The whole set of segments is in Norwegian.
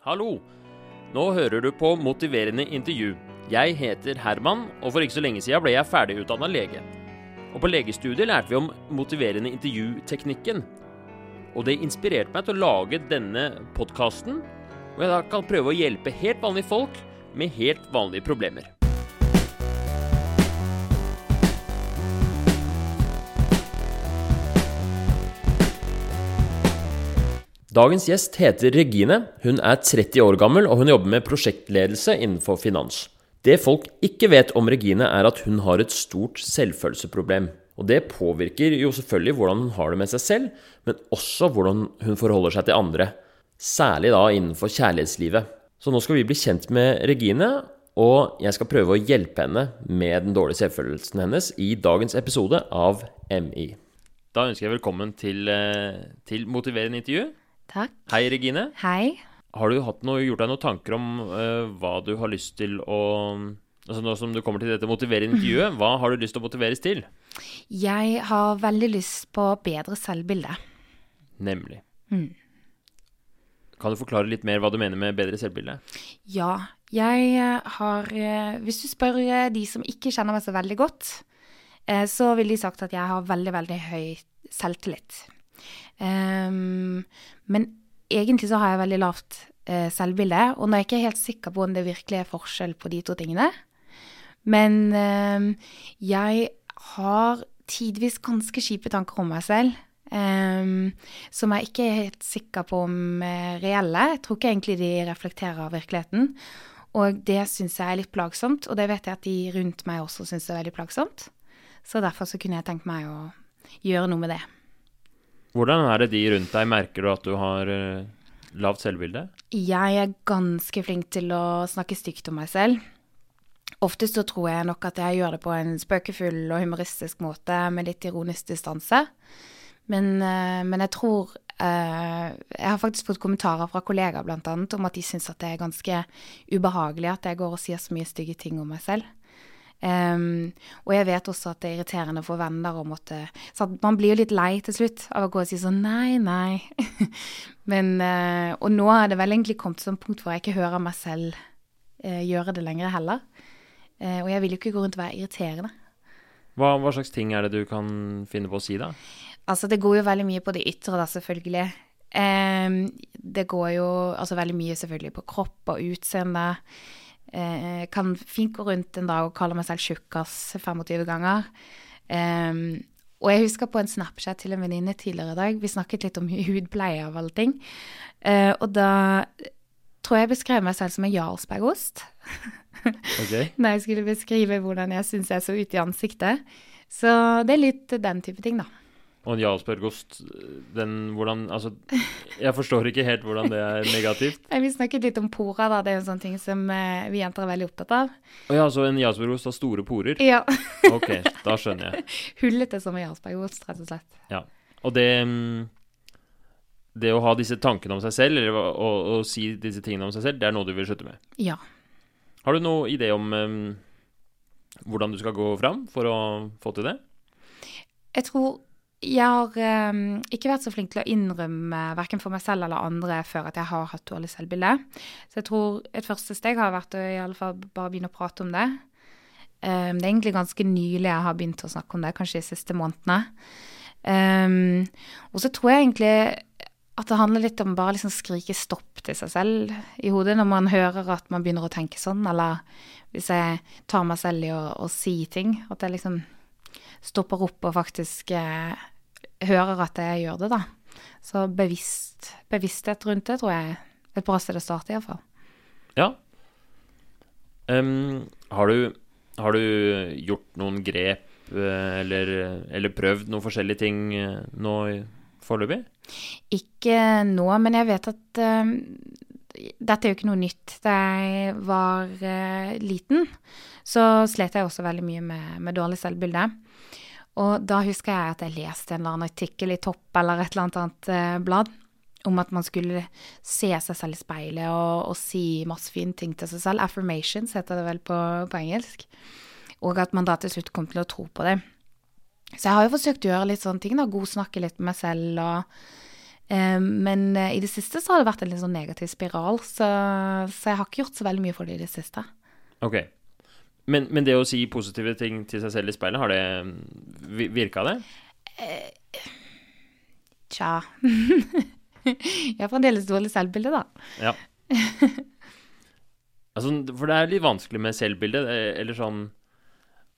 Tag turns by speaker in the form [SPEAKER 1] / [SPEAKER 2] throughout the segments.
[SPEAKER 1] Hallo! Nå hører du på Motiverende intervju. Jeg heter Herman, og for ikke så lenge siden ble jeg ferdigutdanna lege. Og på legestudiet lærte vi om motiverende intervjuteknikken. Og det inspirerte meg til å lage denne podkasten, hvor jeg da kan prøve å hjelpe helt vanlige folk med helt vanlige problemer. Dagens gjest heter Regine. Hun er 30 år gammel, og hun jobber med prosjektledelse innenfor finans. Det folk ikke vet om Regine, er at hun har et stort selvfølelseproblem. Og det påvirker jo selvfølgelig hvordan hun har det med seg selv, men også hvordan hun forholder seg til andre. Særlig da innenfor kjærlighetslivet. Så nå skal vi bli kjent med Regine, og jeg skal prøve å hjelpe henne med den dårlige selvfølelsen hennes i dagens episode av MI. Da ønsker jeg velkommen til, eh, til motiverende intervju.
[SPEAKER 2] Takk.
[SPEAKER 1] Hei, Regine.
[SPEAKER 2] Hei.
[SPEAKER 1] Har du noe, gjort deg noen tanker om uh, hva du har lyst til å Altså Nå som du kommer til dette motiverende intervjuet, hva har du lyst til å motiveres til?
[SPEAKER 2] Jeg har veldig lyst på bedre selvbilde.
[SPEAKER 1] Nemlig.
[SPEAKER 2] Mm.
[SPEAKER 1] Kan du forklare litt mer hva du mener med bedre selvbilde?
[SPEAKER 2] Ja. Jeg eh, har eh, Hvis du spør de som ikke kjenner meg så veldig godt, så ville de sagt at jeg har veldig, veldig høy selvtillit. Um, men egentlig så har jeg veldig lavt uh, selvbilde, og nå er jeg ikke helt sikker på om det virkelig er forskjell på de to tingene. Men eh, jeg har tidvis ganske kjipe tanker om meg selv. Um, som jeg ikke er helt sikker på om er reelle. Jeg tror ikke egentlig de reflekterer virkeligheten. Og det syns jeg er litt plagsomt, og det vet jeg at de rundt meg også syns er veldig plagsomt. Så derfor så kunne jeg tenkt meg å gjøre noe med det.
[SPEAKER 1] Hvordan er det de rundt deg merker du at du har uh, lavt selvbilde?
[SPEAKER 2] Jeg er ganske flink til å snakke stygt om meg selv. Oftest så tror jeg nok at jeg gjør det på en spøkefull og humoristisk måte med litt ironisk distanse. Men, uh, men jeg tror uh, Jeg har faktisk fått kommentarer fra kollegaer annet om at de syns at det er ganske ubehagelig at jeg går og sier så mye stygge ting om meg selv. Um, og jeg vet også at det er irriterende for venner å måtte Så Man blir jo litt lei til slutt av å gå og si sånn nei, nei. Men, uh, og nå er det vel egentlig kommet til et punkt hvor jeg ikke hører meg selv uh, gjøre det lenger heller. Uh, og jeg vil jo ikke gå rundt og være irriterende.
[SPEAKER 1] Hva, hva, slags ting er det du kan finne på å si, da?
[SPEAKER 2] Altså, det går jo veldig mye på det ytre, da, selvfølgelig. Um, det går jo altså veldig mye selvfølgelig på kropp og utseende. Eh, kan fint gå rundt en dag og kalle meg selv tjukkas 25 ganger. Um, og jeg husker på en Snapchat til en venninne tidligere i dag. Vi snakket litt om hudpleie av alle ting. Uh, og da tror jeg jeg beskrev meg selv som en jarlsbergost.
[SPEAKER 1] Okay.
[SPEAKER 2] Når jeg skulle beskrive hvordan jeg syns jeg så ut i ansiktet. Så det er litt den type ting, da.
[SPEAKER 1] Og en jarlsbergost, den hvordan Altså, jeg forstår ikke helt hvordan det er negativt.
[SPEAKER 2] Vi snakket litt om porer, da. Det er jo en sånn ting som eh, vi jenter er veldig opptatt av.
[SPEAKER 1] Å ja, så en jarlsbergost har store porer?
[SPEAKER 2] Ja.
[SPEAKER 1] ok, da skjønner jeg.
[SPEAKER 2] Hullete som en jarlsbergost, rett og slett.
[SPEAKER 1] Ja. Og det mm, Det å ha disse tankene om seg selv, eller å, å, å si disse tingene om seg selv, det er noe du vil slutte med?
[SPEAKER 2] Ja.
[SPEAKER 1] Har du noen idé om um, hvordan du skal gå fram for å få til det?
[SPEAKER 2] Jeg tror jeg har um, ikke vært så flink til å innrømme verken for meg selv eller andre før at jeg har hatt dårlig selvbilde. Så jeg tror et første steg har vært å i alle fall bare begynne å prate om det. Um, det er egentlig ganske nylig jeg har begynt å snakke om det, kanskje de siste månedene. Um, og så tror jeg egentlig at det handler litt om bare liksom skrike stopp til seg selv i hodet når man hører at man begynner å tenke sånn, eller hvis jeg tar meg selv i å, å si ting. At jeg liksom stopper opp og faktisk eh, hører at jeg gjør det, da. Så bevisst, bevissthet rundt det tror jeg er et bra sted å starte, iallfall.
[SPEAKER 1] Ja. Um, har, du, har du gjort noen grep eh, eller, eller prøvd noen forskjellige ting eh, nå foreløpig?
[SPEAKER 2] Ikke nå, men jeg vet at um, dette er jo ikke noe nytt. Da jeg var uh, liten, så slet jeg også veldig mye med, med dårlig selvbilde. Og da husker jeg at jeg leste en eller annen artikkel i Topp eller et eller annet, eh, blad om at man skulle se seg selv i speilet og, og, si masse fine ting til seg selv. Affirmations heter det vel på, på, engelsk. Og at man da til slutt kom til å tro på det. Så jeg har jo forsøkt å gjøre litt sånne ting, da. Godsnakke litt med meg selv og Eh, men eh, i det siste så har det vært en litt sånn negativ spiral, så, så jeg har ikke gjort så veldig mye for det i det siste.
[SPEAKER 1] Ok. Men, men det å si positive ting til seg selv i speilet, har det vi- virka det?
[SPEAKER 2] Tja. jeg har fremdeles dårlig selvbilde, da.
[SPEAKER 1] Ja. altså, for det er litt vanskelig med selvbildet, eh, eller sånn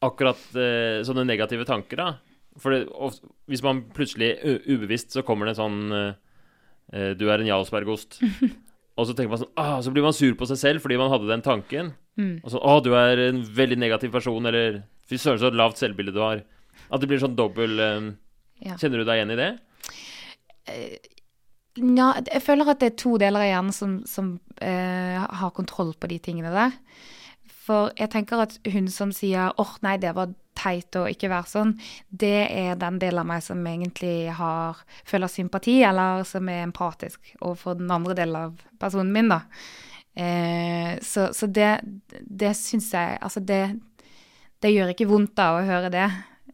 [SPEAKER 1] Akkurat eh, sånne negative tanker, da. For det, ofte, hvis man plutselig ubevisst så kommer det sånn eh, eh, Du er en Jarlsbergost. og så tenker man sånn ah, Så blir man sur på seg selv fordi man hadde den tanken.
[SPEAKER 2] Mm.
[SPEAKER 1] Og så Å, du er en veldig negativ person, eller Fy søren, så lavt selvbilde du har. At det blir sånn dobbel um,
[SPEAKER 2] Ja.
[SPEAKER 1] Kjenner du deg igjen i det?
[SPEAKER 2] Ja, jeg føler at det er to deler av hjernen som, som uh, har kontroll på de tingene der. For jeg tenker at hun som sier 'åh, nei, det var teit og ikke være sånn', det er den delen av meg som egentlig har, føler sympati, eller som er empatisk overfor den andre delen av personen min, da. Eh, så, så det, det syns jeg Altså, det, det gjør ikke vondt da å høre det.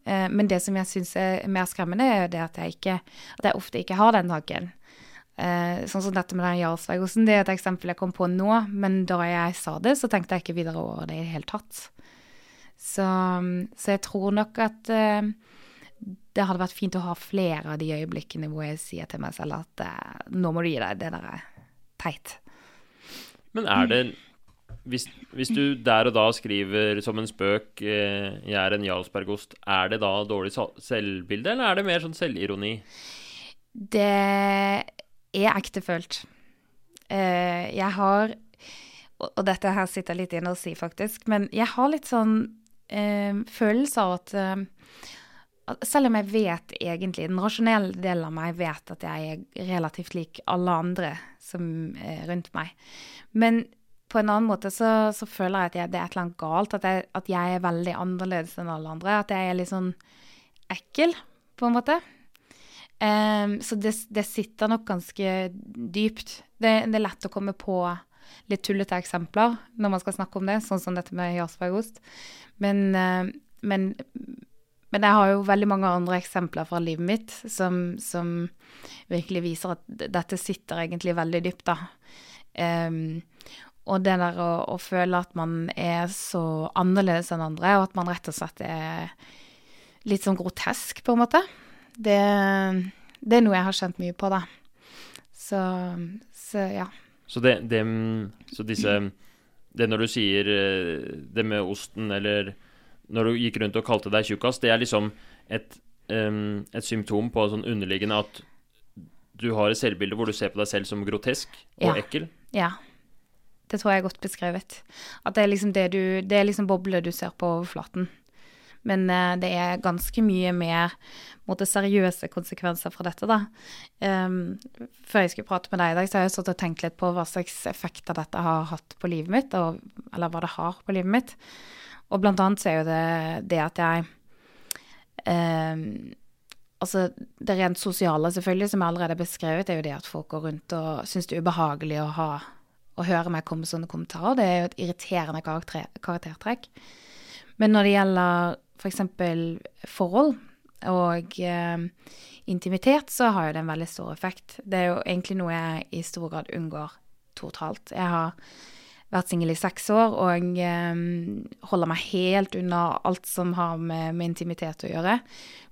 [SPEAKER 2] Eh, men det som jeg syns er mer skremmende, er jo det at jeg, ikke, at jeg ofte ikke har den tanken. Eh, sånn som dette med den jarlsbergosten, det er et eksempel jeg kom på nå, men da jeg sa det, så tenkte jeg ikke videre over det i det hele tatt. Så, så jeg tror nok at eh, det hadde vært fint å ha flere av de øyeblikkene hvor jeg sier til meg selv at eh, nå må du gi deg, det der er teit.
[SPEAKER 1] Men er det hvis, hvis du der og da skriver som en spøk eh, 'Jeg er en Jarlsbergost', er det da dårlig selvbilde, eller er det mer sånn selvironi?
[SPEAKER 2] Det er ektefølt. Eh, jeg har og, og dette her sitter litt inne å si, faktisk, men jeg har litt sånn eh, følelse av at, eh, selv om jeg vet egentlig, den rasjonelle delen av meg vet at jeg er relativt lik alle andre som er rundt meg, men på en annen måte så, så føler jeg at jeg, det er et eller annet galt, at jeg, at jeg er veldig annerledes enn alle andre, at jeg er litt sånn ekkel, på en måte. Um, så det, det sitter nok ganske dypt. Det, det er lett å komme på litt tullete eksempler når man skal snakke om det, sånn som dette med jarlsbergost. Men, eh, men, men jeg har jo veldig mange andre eksempler fra livet mitt som, som virkelig viser at dette sitter egentlig veldig dypt, da. Um, og det der å, å føle at man er så annerledes enn andre, og at man rett og slett er litt sånn grotesk, på en måte. Det, det er noe jeg har kjent mye på, da. Så, så ja.
[SPEAKER 1] Så det, det Så disse Det når du sier eh, det med osten, eller når du gikk rundt og kalte deg tjukkas, det er liksom et, um, et symptom på sånn underliggende at du har et selvbilde hvor du ser på deg selv som grotesk og
[SPEAKER 2] Ja.
[SPEAKER 1] ekkel.
[SPEAKER 2] Ja. Det tror jeg er godt beskrevet. At det er liksom det du Det er liksom bobler du ser på overflaten. Men eh, det er ganske mye mer måte, seriøse konsekvenser fra dette, da. Um, før jeg skulle prate med deg i dag, så har jeg stått og tenkt litt på hva slags effekter dette har hatt på livet mitt, og, eller hva det har på livet mitt. Og blant annet så er jo det det at jeg um, Altså, det rent sosiale, selvfølgelig, som jeg allerede har beskrevet, er jo det at folk går rundt og syns det er ubehagelig å ha å høre meg komme med sånne kommentarer. Det er jo et irriterende karakter, karaktertrekk. Men når det gjelder f.eks. For forhold og eh, intimitet, så har jo det en veldig stor effekt. Det er jo egentlig noe jeg i stor grad unngår totalt. Jeg har vært singel i seks år og eh, holder meg helt unna alt som har med, med intimitet å gjøre,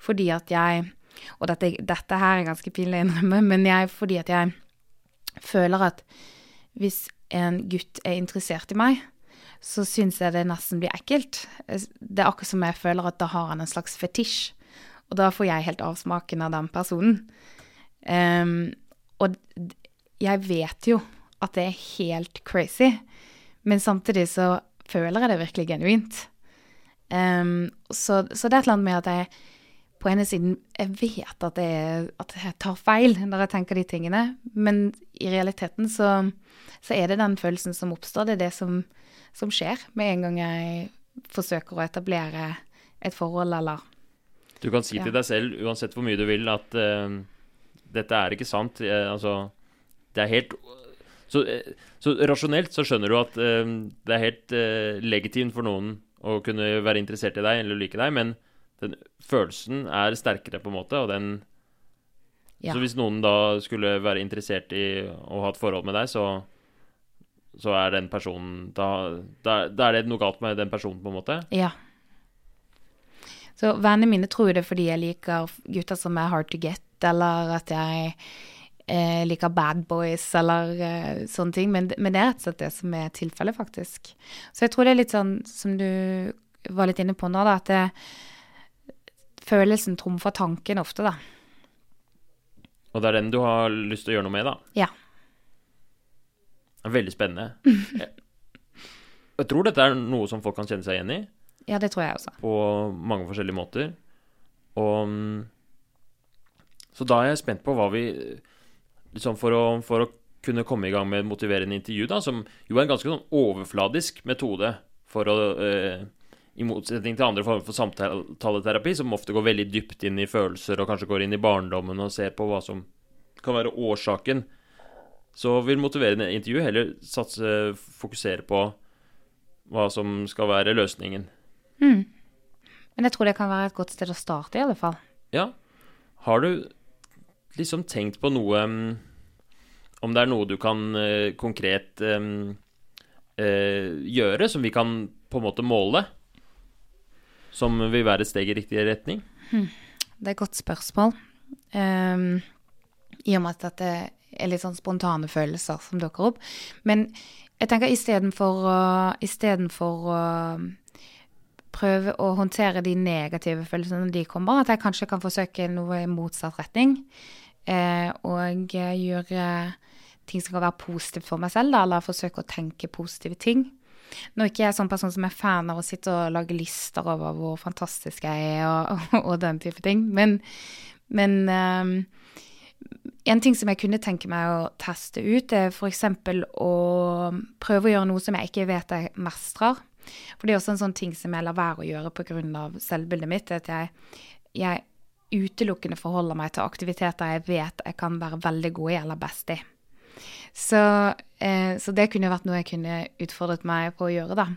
[SPEAKER 2] fordi at jeg Og dette, dette her er ganske pinlig å innrømme, men jeg, fordi at jeg føler at hvis en gutt er interessert i meg, så syns jeg det nesten blir ekkelt. Det er akkurat som jeg føler at da har han en slags fetisj, og da får jeg helt avsmaken av den personen. Um, og jeg vet jo at det er helt crazy, men samtidig så føler jeg det virkelig genuint. Um, så, så det er et eller annet med at jeg på ene siden jeg vet at, er, at jeg tar feil når jeg tenker de tingene, men i realiteten så, så er det den følelsen som oppstår. Det er det som, som skjer med en gang jeg forsøker å etablere et forhold eller
[SPEAKER 1] Du kan si
[SPEAKER 2] Ja.
[SPEAKER 1] til deg selv, uansett hvor mye du vil, at uh, dette er ikke sant. Uh, altså, det er helt så, eh, så rasjonelt så skjønner du at det er helt legitimt for noen å kunne være interessert i deg eller like deg, men den følelsen er sterkere, på en måte, og den
[SPEAKER 2] Ja.
[SPEAKER 1] Så hvis noen da skulle være interessert i å ha et forhold med deg, så, så er den personen da, da, da er det noe galt med den personen, på en måte?
[SPEAKER 2] Ja. Så vennene mine tror det er fordi jeg liker gutter som er hard to get, eller at jeg eh, liker bad boys, eller eh, sånne ting. Men, men det er rett og slett det som er tilfellet, faktisk. Så jeg tror det er litt sånn som du var litt inne på nå, da, at det, følelsen trumfer tanken ofte, da.
[SPEAKER 1] Og det er den du har lyst til å gjøre noe med, da?
[SPEAKER 2] Ja.
[SPEAKER 1] Det er veldig spennende. Jeg, jeg tror dette er noe som folk kan kjenne seg igjen i,
[SPEAKER 2] Ja, det tror jeg også.
[SPEAKER 1] på mange forskjellige måter. Og Så da er jeg spent på hva vi Liksom for å, for å kunne komme i gang med et motiverende intervju, da, som jo er en ganske sånn overfladisk metode for å eh, I motsetning til andre former for samtaleterapi, som ofte går veldig dypt inn i følelser og kanskje går inn i barndommen og ser på hva som kan være årsaken, så vil motiverende intervju heller satse, fokusere på hva som skal være løsningen.
[SPEAKER 2] Mm. Men jeg tror det kan være et godt sted å starte, i alle fall.
[SPEAKER 1] Ja. Har du liksom tenkt på noe mm, Om det er noe du kan eh, konkret mm, eh, gjøre, som vi kan på en måte måle? Som vil være et steg i riktig retning?
[SPEAKER 2] Det er et godt spørsmål. Um, I og med at det litt sånn spontane følelser som dukker opp. Men jeg tenker istedenfor å, istedenfor å prøve å håndtere de negative følelsene når de kommer, at jeg kanskje kan forsøke noe i motsatt retning. Eh, og gjøre ting som kan være positivt for meg selv, da, eller forsøke å tenke positive ting. Nå er ikke jeg sånn person som er fan av å sitte og lage lister over hvor fantastisk jeg er, og, og den type ting. Men, men um, en ting som jeg kunne tenke meg å teste ut, er f.eks. å prøve å gjøre noe som jeg ikke vet jeg mestrer. For det er også en sånn ting som jeg lar være å gjøre pga. selvbildet mitt. At jeg, jeg utelukkende forholder meg til aktiviteter jeg vet jeg kan være veldig god i eller best i. Så, eh, så det kunne vært noe jeg kunne utfordret meg på å gjøre, da.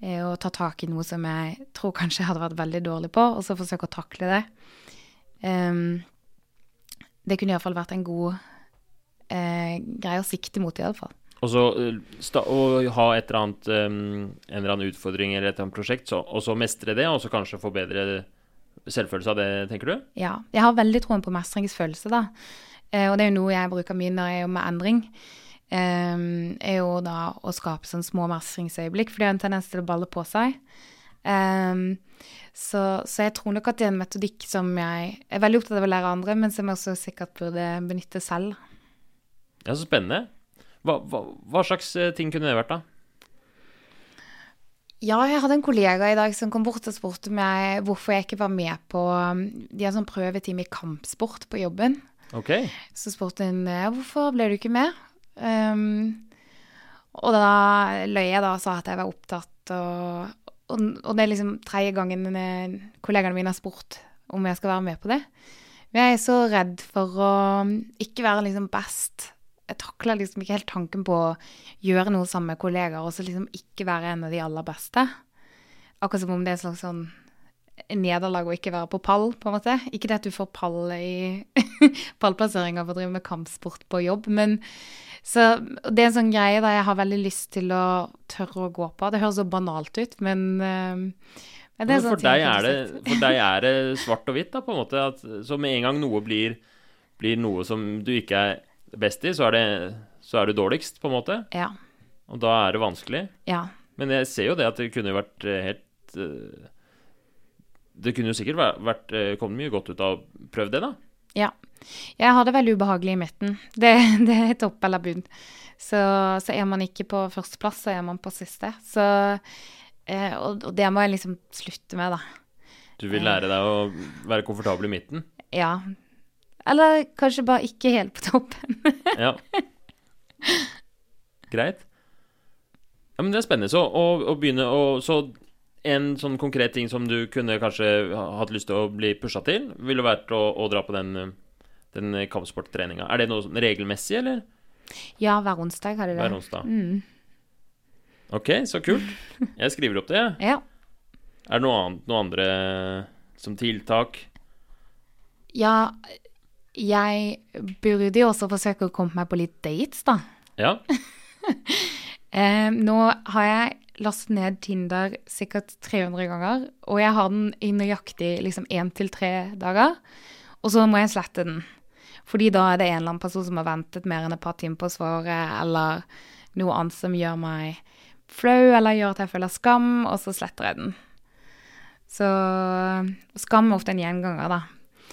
[SPEAKER 2] Eh, å ta tak i noe som jeg tror kanskje jeg hadde vært veldig dårlig på, og så forsøke å takle det. Um, det kunne iallfall vært en god eh, greie å sikte mot, iallfall.
[SPEAKER 1] Og så eh, å ha et eller annet, um, en eller annen utfordring eller et eller annet prosjekt, så, og så mestre det, og så kanskje få bedre selvfølelse av det, tenker du?
[SPEAKER 2] Ja. Jeg har veldig troen på mestringsfølelse, da. Eh, og det er jo noe jeg bruker mye når jeg jobber med endring. Eh, er jo da å skape sånne små mestringsøyeblikk, for det har en tendens til å balle på seg. Eh, så, så jeg tror nok at det er en metodikk som jeg er veldig opptatt av å lære andre, men som jeg også sikkert burde benytte selv.
[SPEAKER 1] Ja, så spennende. Hva, hva, hva slags eh, ting kunne det vært, da?
[SPEAKER 2] Ja, jeg hadde en kollega i dag som kom bort og spurte meg hvorfor jeg ikke var med på De har sånn prøvetime i kampsport på jobben.
[SPEAKER 1] Ok.
[SPEAKER 2] Så spurte hun ja, hvorfor ble du ikke med. Um, og da løy jeg da og sa at jeg var opptatt, og, og, og det er liksom tredje gangen eh, kollegaene mine har spurt om jeg skal være med på det. Men jeg er så redd for å ikke være liksom best. Jeg takler liksom ikke helt tanken på å gjøre noe sammen med kollegaer, og så liksom ikke være en av de aller beste. Akkurat som om det er en slags sånn nederlag å ikke være på pall, på en måte. Ikke det at du får pall i pallplasseringer for å drive med kampsport på jobb, men så det er en sånn greie der jeg har veldig lyst til å tørre å gå på. Det høres så banalt ut, men, eh, men det er sånn
[SPEAKER 1] for, deg er det, for deg er det svart og hvitt, da, på en måte. At, så med en gang noe blir, blir noe som du ikke er best i, så er, det, så er du dårligst, på en måte.
[SPEAKER 2] Ja.
[SPEAKER 1] Og da er det vanskelig.
[SPEAKER 2] Ja.
[SPEAKER 1] Men jeg ser jo det at det kunne vært eh, helt eh, Det kunne jo sikkert vært, vært eh, kommet mye godt ut av å prøve det, da.
[SPEAKER 2] Ja. Jeg har det veldig ubehagelig i midten. Det, det er topp eller bunn. Så, så er man ikke på førsteplass, så er man på siste. Så, eh, og, og det må jeg liksom slutte med, da.
[SPEAKER 1] Du vil lære deg å være komfortabel i midten.
[SPEAKER 2] Ja. Eller kanskje bare ikke helt på toppen.
[SPEAKER 1] Ja. Greit. Ja, men det er spennende. Så å, å begynne å Så en sånn konkret ting som du kunne kanskje hatt lyst til å bli pusha til, ville vært å, å dra på den, den kampsporttreninga. Er det noe sånn regelmessig, eller?
[SPEAKER 2] Ja, hver onsdag har de det.
[SPEAKER 1] Hver onsdag.
[SPEAKER 2] Mm.
[SPEAKER 1] Ok, så kult. Jeg skriver opp det. jeg.
[SPEAKER 2] Ja.
[SPEAKER 1] Er det noe annet, noe andre som tiltak?
[SPEAKER 2] ja, jeg burde jo også forsøke å komme meg på litt dates, da.
[SPEAKER 1] Ja.
[SPEAKER 2] Eh, nå har jeg lastet ned Tinder sikkert 300 ganger, og jeg har den i nøyaktig liksom én til tre dager. Og så må jeg slette den. Fordi da er det en eller annen person som har ventet mer enn et par timer på svaret, eller noe annet som gjør meg flau, eller gjør at jeg føler skam, og så sletter jeg den. Så skam er ofte en gjenganger, da.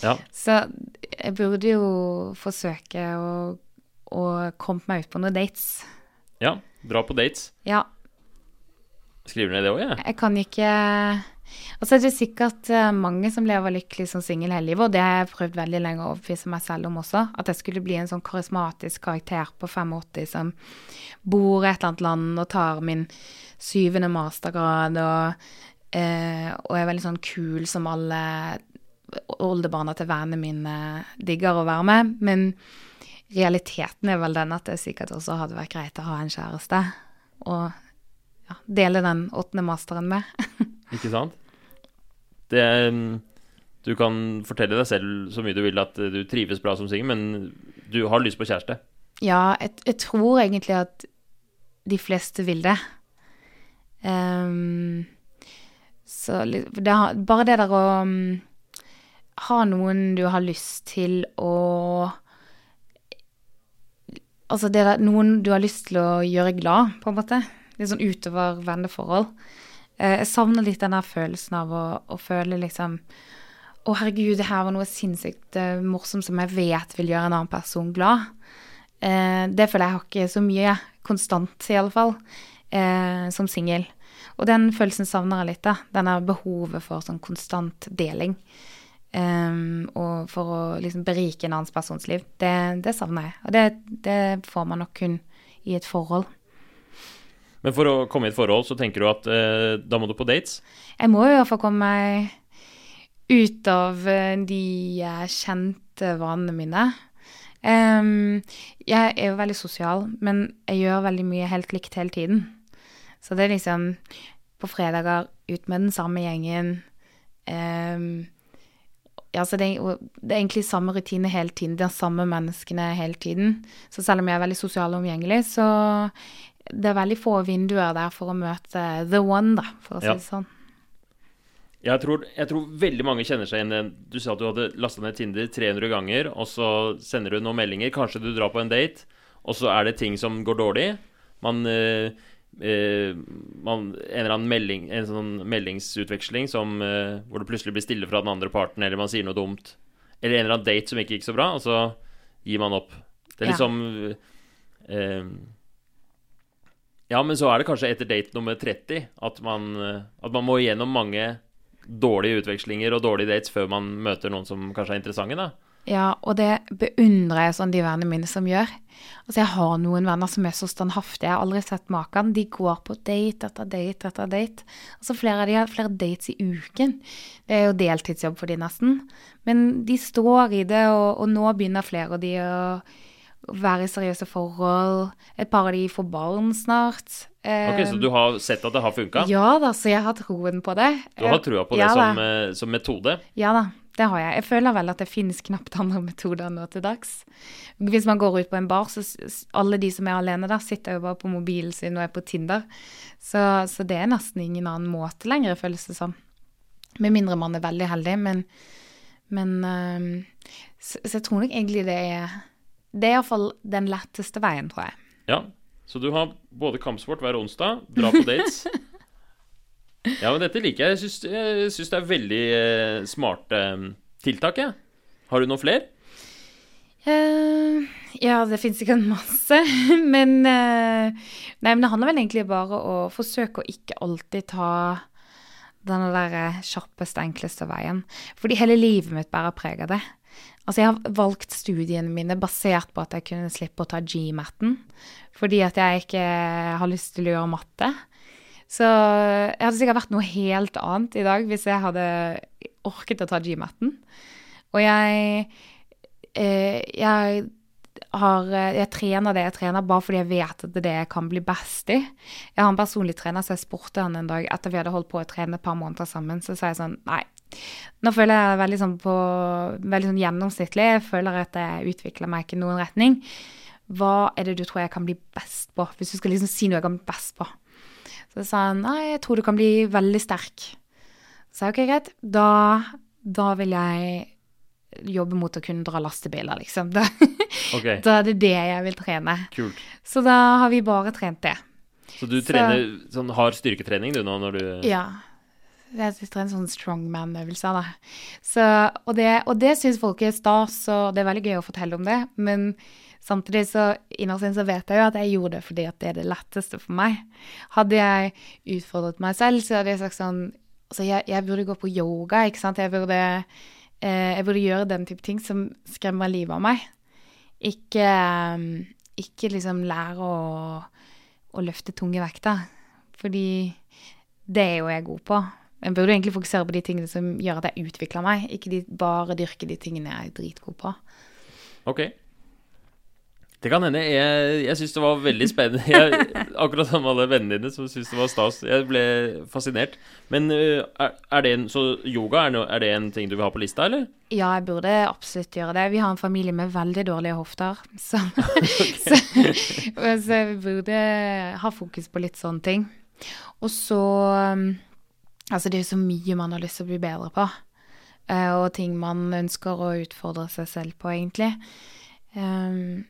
[SPEAKER 1] ja.
[SPEAKER 2] Så jeg burde jo forsøke å, å komme meg ut på noen dates.
[SPEAKER 1] Ja. Dra på dates.
[SPEAKER 2] Ja,
[SPEAKER 1] Skriver ned det òg, jeg.
[SPEAKER 2] jeg kan ikke Og så er det sikkert eh, mange som lever lykkelig som singel hele livet, og det har jeg prøvd veldig lenge å overbevise meg selv om også. At jeg skulle bli en sånn karismatisk karakter på 85 som bor i et eller annet land og tar min syvende mastergrad og, eh, og er veldig sånn kul som alle oldebarna til vennene mine digger å være med. Men realiteten er vel den at det sikkert også hadde vært greit å ha en kjæreste. Og ja, dele den åttende masteren med.
[SPEAKER 1] Ikke sant? Det mm, Du kan fortelle deg selv så mye du vil at du trives bra som singel, men du har lyst på kjæreste.
[SPEAKER 2] Ja, jeg, jeg tror egentlig at de fleste vil det. Um, så det, bare det der å um, ha noen du har lyst til å Altså det der, noen du har lyst til å gjøre glad, på en måte. Litt sånn utover venneforhold. Eh, jeg savner litt den der følelsen av å, å føle liksom Å, herregud, det her var noe sinnssykt eh, morsomt som jeg vet vil gjøre en annen person glad. Eh, det føler jeg har ikke så mye konstant, i alle fall, som singel. Og den følelsen savner jeg litt, da. Denne behovet for sånn konstant deling. Um, og for å liksom berike en annen persons liv. Det, det savner jeg. Og det, det får man nok kun i et forhold.
[SPEAKER 1] Men for å komme i et forhold, så tenker du at eh, da må du på dates?
[SPEAKER 2] Jeg må i hvert fall komme meg ut av eh, de kjente vanene mine. Um, jeg er jo veldig sosial, men jeg gjør veldig mye helt likt hele tiden. Så det er liksom på fredager ut med den samme gjengen. Um, ja, så det, det er egentlig samme rutine hele tiden, de samme menneskene hele tiden. Så selv om jeg er veldig sosial og omgjengelig, så det er veldig få vinduer der for å møte the one, da, for å si
[SPEAKER 1] Ja.
[SPEAKER 2] det sånn.
[SPEAKER 1] Jeg tror, jeg tror veldig mange kjenner seg igjen. Du sa at du hadde lasta ned Tinder 300 ganger, og så sender du noen meldinger. Kanskje du drar på en date, og så er det ting som går dårlig. Man, øh, øh, man En eller annen melding, en sånn meldingsutveksling som, øh, hvor det plutselig blir stille fra den andre parten, eller man sier noe dumt. Eller en eller annen date som ikke gikk så bra, og så gir man opp. Det er
[SPEAKER 2] Ja.
[SPEAKER 1] liksom eh, Ja, men så er det kanskje etter date nummer 30 at man, eh, at man må gjennom mange dårlige utvekslinger og dårlige dates før man møter noen som kanskje er interessante, da.
[SPEAKER 2] Ja, og det beundrer jeg sånn de vennene mine som gjør. Altså, jeg har noen venner som er så standhaftige. Jeg har aldri sett maken. De går på date etter date etter date. Altså, flere av de har flere dates i uken. Det er jo deltidsjobb for de nesten. Men de står i det, og, og nå begynner flere av de å være i seriøse forhold. Et par av de får barn snart.
[SPEAKER 1] Ok, Så du har sett at det har funka?
[SPEAKER 2] Ja da, så jeg har troen på det.
[SPEAKER 1] Du har trua på det
[SPEAKER 2] Ja da.
[SPEAKER 1] som, eh, som metode?
[SPEAKER 2] Ja da, det har jeg. Jeg føler vel at det finnes knapt andre metoder nå til dags. Hvis man går ut på en bar, så alle de som er alene der, sitter jo bare på mobilen sin og er på Tinder. Så, så det er nesten ingen annen måte lenger, føles det som. Med mindre man er veldig heldig, men, men så, så jeg tror nok egentlig det er Det er iallfall den letteste veien, tror jeg.
[SPEAKER 1] Ja. Så du har både kampsport hver onsdag, dra på dates. Ja, men dette liker jeg. Jeg syns, det er veldig eh, smarte eh, tiltak, jeg. Har du noen flere?
[SPEAKER 2] Uh, ja, det finnes sikkert masse, men uh, Nei, men det handler vel egentlig bare å forsøke å ikke alltid ta denne der kjappeste, enkleste veien. Fordi hele livet mitt bærer preg av det. Altså, jeg har valgt studiene mine basert på at jeg kunne slippe å ta GMAT-en. Fordi at jeg ikke har lyst til å gjøre matte. Så jeg hadde sikkert vært noe helt annet i dag hvis jeg hadde orket å ta GMAT-en. Og jeg eh, jeg har eh, Jeg trener det jeg trener bare fordi jeg vet at det er det jeg kan bli best i. Jeg har en personlig trener, så jeg spurte han en dag etter vi hadde holdt på å trene et par måneder sammen, så sa jeg sånn Nei, Nå føler jeg veldig sånn på Veldig sånn gjennomsnittlig. Jeg føler at jeg utvikler meg ikke i noen retning. Hva er det du tror jeg kan bli best på? Hvis du skal liksom si noe jeg kan bli best på. Så sa han nei, jeg tror du kan bli veldig sterk. Så sa jeg ok, greit. Da, da vil jeg jobbe mot å kunne dra lastebiler, liksom. Da,
[SPEAKER 1] okay.
[SPEAKER 2] da er det det jeg vil trene.
[SPEAKER 1] kult.
[SPEAKER 2] Så da har vi bare trent det.
[SPEAKER 1] Så du
[SPEAKER 2] Så-
[SPEAKER 1] sånn hard styrketrening du nå når du
[SPEAKER 2] Ja. Jeg trener sånn strongman-øvelse da. Så, og det, og det syns folk er stas, og det er veldig gøy å fortelle om det. Men samtidig så så vet jeg jo at jeg gjorde det fordi at det er det letteste for meg. Hadde jeg utfordret meg selv, så hadde jeg sagt sånn Altså, jeg, jeg burde gå på yoga, ikke sant. Jeg burde, eh, jeg burde gjøre den type ting som skremmer livet av meg. Ikke, eh, ikke liksom lære å, å løfte tunge vekter. Fordi det er jo jeg god på. Jeg burde egentlig fokusere på de tingene som gjør at jeg utvikler meg, ikke de, bare dyrke de tingene jeg er dritgod på.
[SPEAKER 1] Ok. Det kan hende. Jeg, jeg syns det var veldig spennende. Jeg, akkurat som alle vennene dine som syns det var stas. Jeg ble fascinert. Men øh, er, er det en, så yoga, er, no, er det en ting du vil ha på lista, eller?
[SPEAKER 2] Ja, jeg burde absolutt gjøre det. Vi har en familie med veldig dårlige hofter, så, så, så jeg burde ha fokus på litt sånne ting. Og så um, Altså, det er jo så mye man har lyst til å bli bedre på, eh, og ting man ønsker å utfordre seg selv på, egentlig. Um,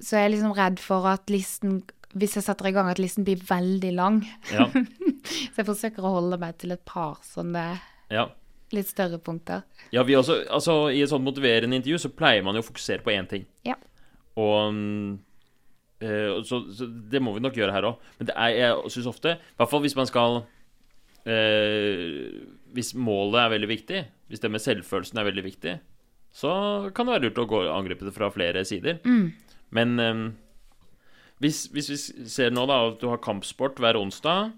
[SPEAKER 2] så jeg er liksom redd for at listen Hvis jeg setter i gang, at listen blir veldig lang.
[SPEAKER 1] Ja.
[SPEAKER 2] Så jeg forsøker å holde meg til et par sånne
[SPEAKER 1] ja.
[SPEAKER 2] litt større punkter.
[SPEAKER 1] Ja, vi også, altså I et sånt motiverende intervju så pleier man jo å fokusere på én ting.
[SPEAKER 2] Ja.
[SPEAKER 1] Og eh, så, så det må vi nok gjøre her òg. Men det er, jeg syns ofte, i hvert fall hvis man skal eh, Hvis målet er veldig viktig, hvis det med selvfølelsen er veldig viktig, så kan det være lurt å gå angripe det fra flere sider. Men eh, hvis, hvis vi ser nå da at du har kampsport hver onsdag,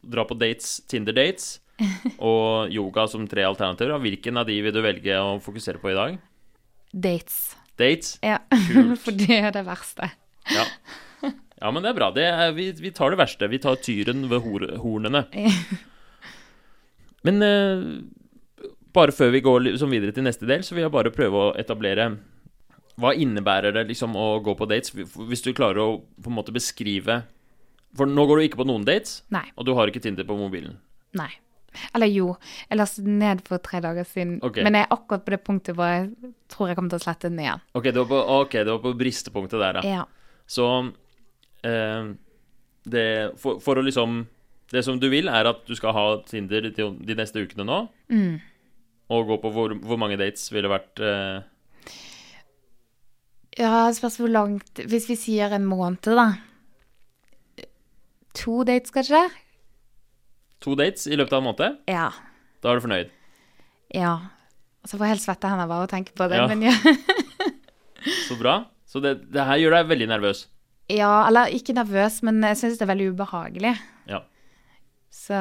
[SPEAKER 1] dra på dates, Tinder-dates, og yoga som tre alternativer, hvilken av de vil du velge å fokusere på i dag?
[SPEAKER 2] Dates.
[SPEAKER 1] Dates?
[SPEAKER 2] Ja,
[SPEAKER 1] Kult.
[SPEAKER 2] for det er det verste.
[SPEAKER 1] Ja. ja, men det er bra. Det er, vi, vi tar det verste. Vi tar tyren ved hor hornene. Men eh, bare før vi går liksom videre til neste del, så vil jeg bare prøve å etablere Hva innebærer det liksom å gå på dates? Hvis du klarer å på en måte beskrive For nå går du ikke på noen dates,
[SPEAKER 2] Nei.
[SPEAKER 1] og du har ikke Tinder på mobilen.
[SPEAKER 2] Nei. Eller jo, jeg lastet den ned for tre dager siden.
[SPEAKER 1] Okay.
[SPEAKER 2] Men jeg er akkurat på det punktet hvor jeg tror jeg kommer til å slette den igjen.
[SPEAKER 1] Ok, det var på, okay, det var på bristepunktet der, ja.
[SPEAKER 2] Ja.
[SPEAKER 1] Så eh, det, for, for å liksom Det som du vil, er at du skal ha Tinder de, neste ukene nå.
[SPEAKER 2] Mm.
[SPEAKER 1] Og gå på hvor, hvor mange dates ville vært uh...
[SPEAKER 2] Ja, spørs hvor langt Hvis vi sier en måned, da. To dates, kanskje?
[SPEAKER 1] to dates i løpet av en måned.
[SPEAKER 2] Ja.
[SPEAKER 1] Da er du fornøyd.
[SPEAKER 2] Ja. Og så får jeg helt svette hender bare av å tenke på det,
[SPEAKER 1] Ja.
[SPEAKER 2] men ja.
[SPEAKER 1] Så bra. Så det, det her gjør deg veldig nervøs.
[SPEAKER 2] Ja, eller ikke nervøs, men jeg syns det er veldig ubehagelig. Så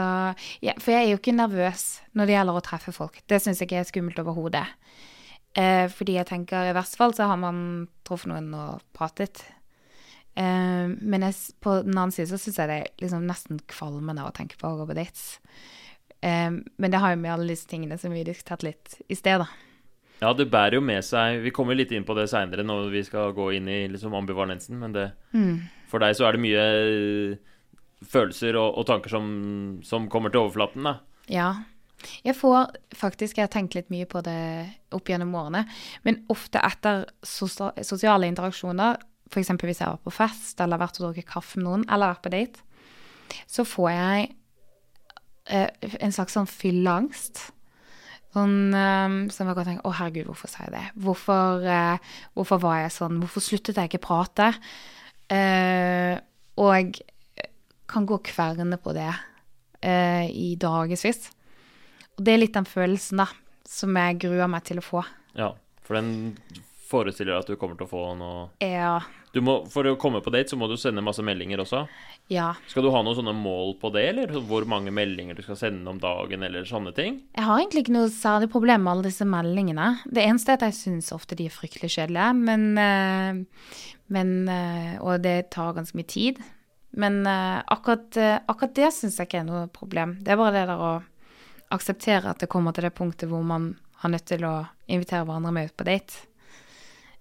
[SPEAKER 2] ja, For jeg er jo ikke nervøs når det gjelder å treffe folk. Det syns jeg ikke er skummelt overhodet. Eh, fordi jeg tenker i verste fall så har man truffet noen og pratet. Eh, men jeg, på den annen side så syns jeg det er liksom nesten kvalmende å tenke på å gå på dates. Eh, men det har jo med alle disse tingene som vi diskuterte litt i sted, da.
[SPEAKER 1] Ja, det bærer jo med seg Vi kommer litt inn på det seinere når vi skal gå inn i liksom ambivalensen, men det, for deg så er det mye eh, følelser og, og tanker som, som kommer til overflaten, da.
[SPEAKER 2] Ja. Jeg får faktisk, jeg har tenkt litt mye på det opp gjennom årene, men ofte etter sosiale interaksjoner, f.eks. hvis jeg har vært på fest eller vært og drukket kaffe med noen, eller vært på date, så får jeg eh, en slags sånn fylleangst. Sånn eh, som jeg kan tenke Å, herregud, hvorfor sa jeg det? Hvorfor, eh, hvorfor var jeg sånn? Hvorfor sluttet jeg ikke prate? Eh, og kan gå kverne på det eh, i dagevis. Og det er litt den følelsen, da, som jeg gruer meg til å få.
[SPEAKER 1] Ja, for den forestiller deg at du kommer til å få noe
[SPEAKER 2] Ja.
[SPEAKER 1] du må, For å komme på date så må du sende masse meldinger også.
[SPEAKER 2] ja.
[SPEAKER 1] Skal du ha noen sånne mål på det, eller hvor mange meldinger du skal sende om dagen, eller sånne ting?
[SPEAKER 2] Jeg har egentlig ikke noe særlig problem med alle disse meldingene. Det eneste er at jeg syns ofte de er fryktelig kjedelige, men, eh, men eh, Og det tar ganske mye tid. Men eh, akkurat, eh, akkurat det syns jeg ikke er noe problem. Det er bare det der å akseptere at det kommer til det punktet hvor man har nødt til å invitere hverandre med ut på date.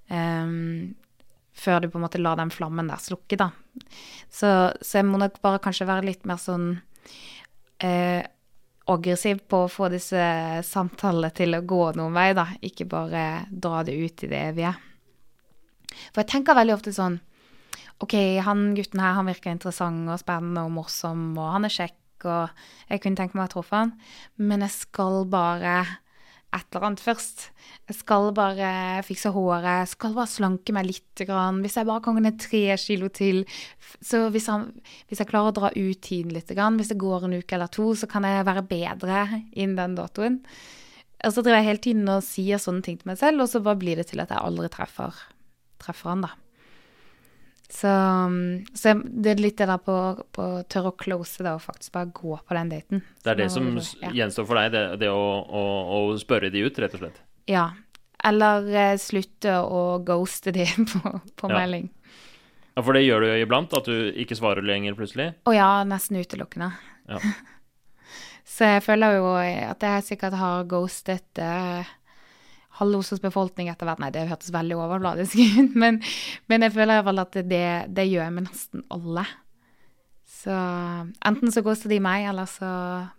[SPEAKER 2] Um, før du på en måte lar den flammen der slukke, da. Så, så jeg må nok bare kanskje være litt mer sånn eh, aggressiv på å få disse samtalene til å gå noen vei, da. Ikke bare dra det ut i det evige. For jeg tenker veldig ofte sånn OK, han gutten her, han virker interessant og spennende og morsom, og han er kjekk, og jeg kunne tenke meg å treffe han, men jeg skal bare et eller annet først. Jeg skal bare fikse håret, jeg skal bare slanke meg litt. Grann. Hvis jeg bare kan gå ned tre kilo til Så hvis, han, hvis jeg klarer å dra ut tiden litt, grann, hvis det går en uke eller to, så kan jeg være bedre innen den datoen. Og så driver jeg hele tiden og sier sånne ting til meg selv, og så bare blir det til at jeg aldri treffer, treffer han, da. Så, så, det er litt det der på, på tørre å close det og faktisk bare gå på den daten.
[SPEAKER 1] Det er det som ja. gjenstår for deg, det, det å, å, å, spørre de ut, rett og slett?
[SPEAKER 2] Ja. Eller eh, slutte å ghoste de på, på ja. melding.
[SPEAKER 1] Ja, For det gjør du jo iblant? At du ikke svarer lenger plutselig?
[SPEAKER 2] Å ja, nesten utelukkende. Ja. så jeg føler jo at jeg sikkert har ghostet eh, halve befolkning etter hvert. Nei, det hørtes veldig overbladisk ut, men, men, jeg føler iallfall at det, det, gjør med nesten alle. Så enten så ghoster de meg, eller så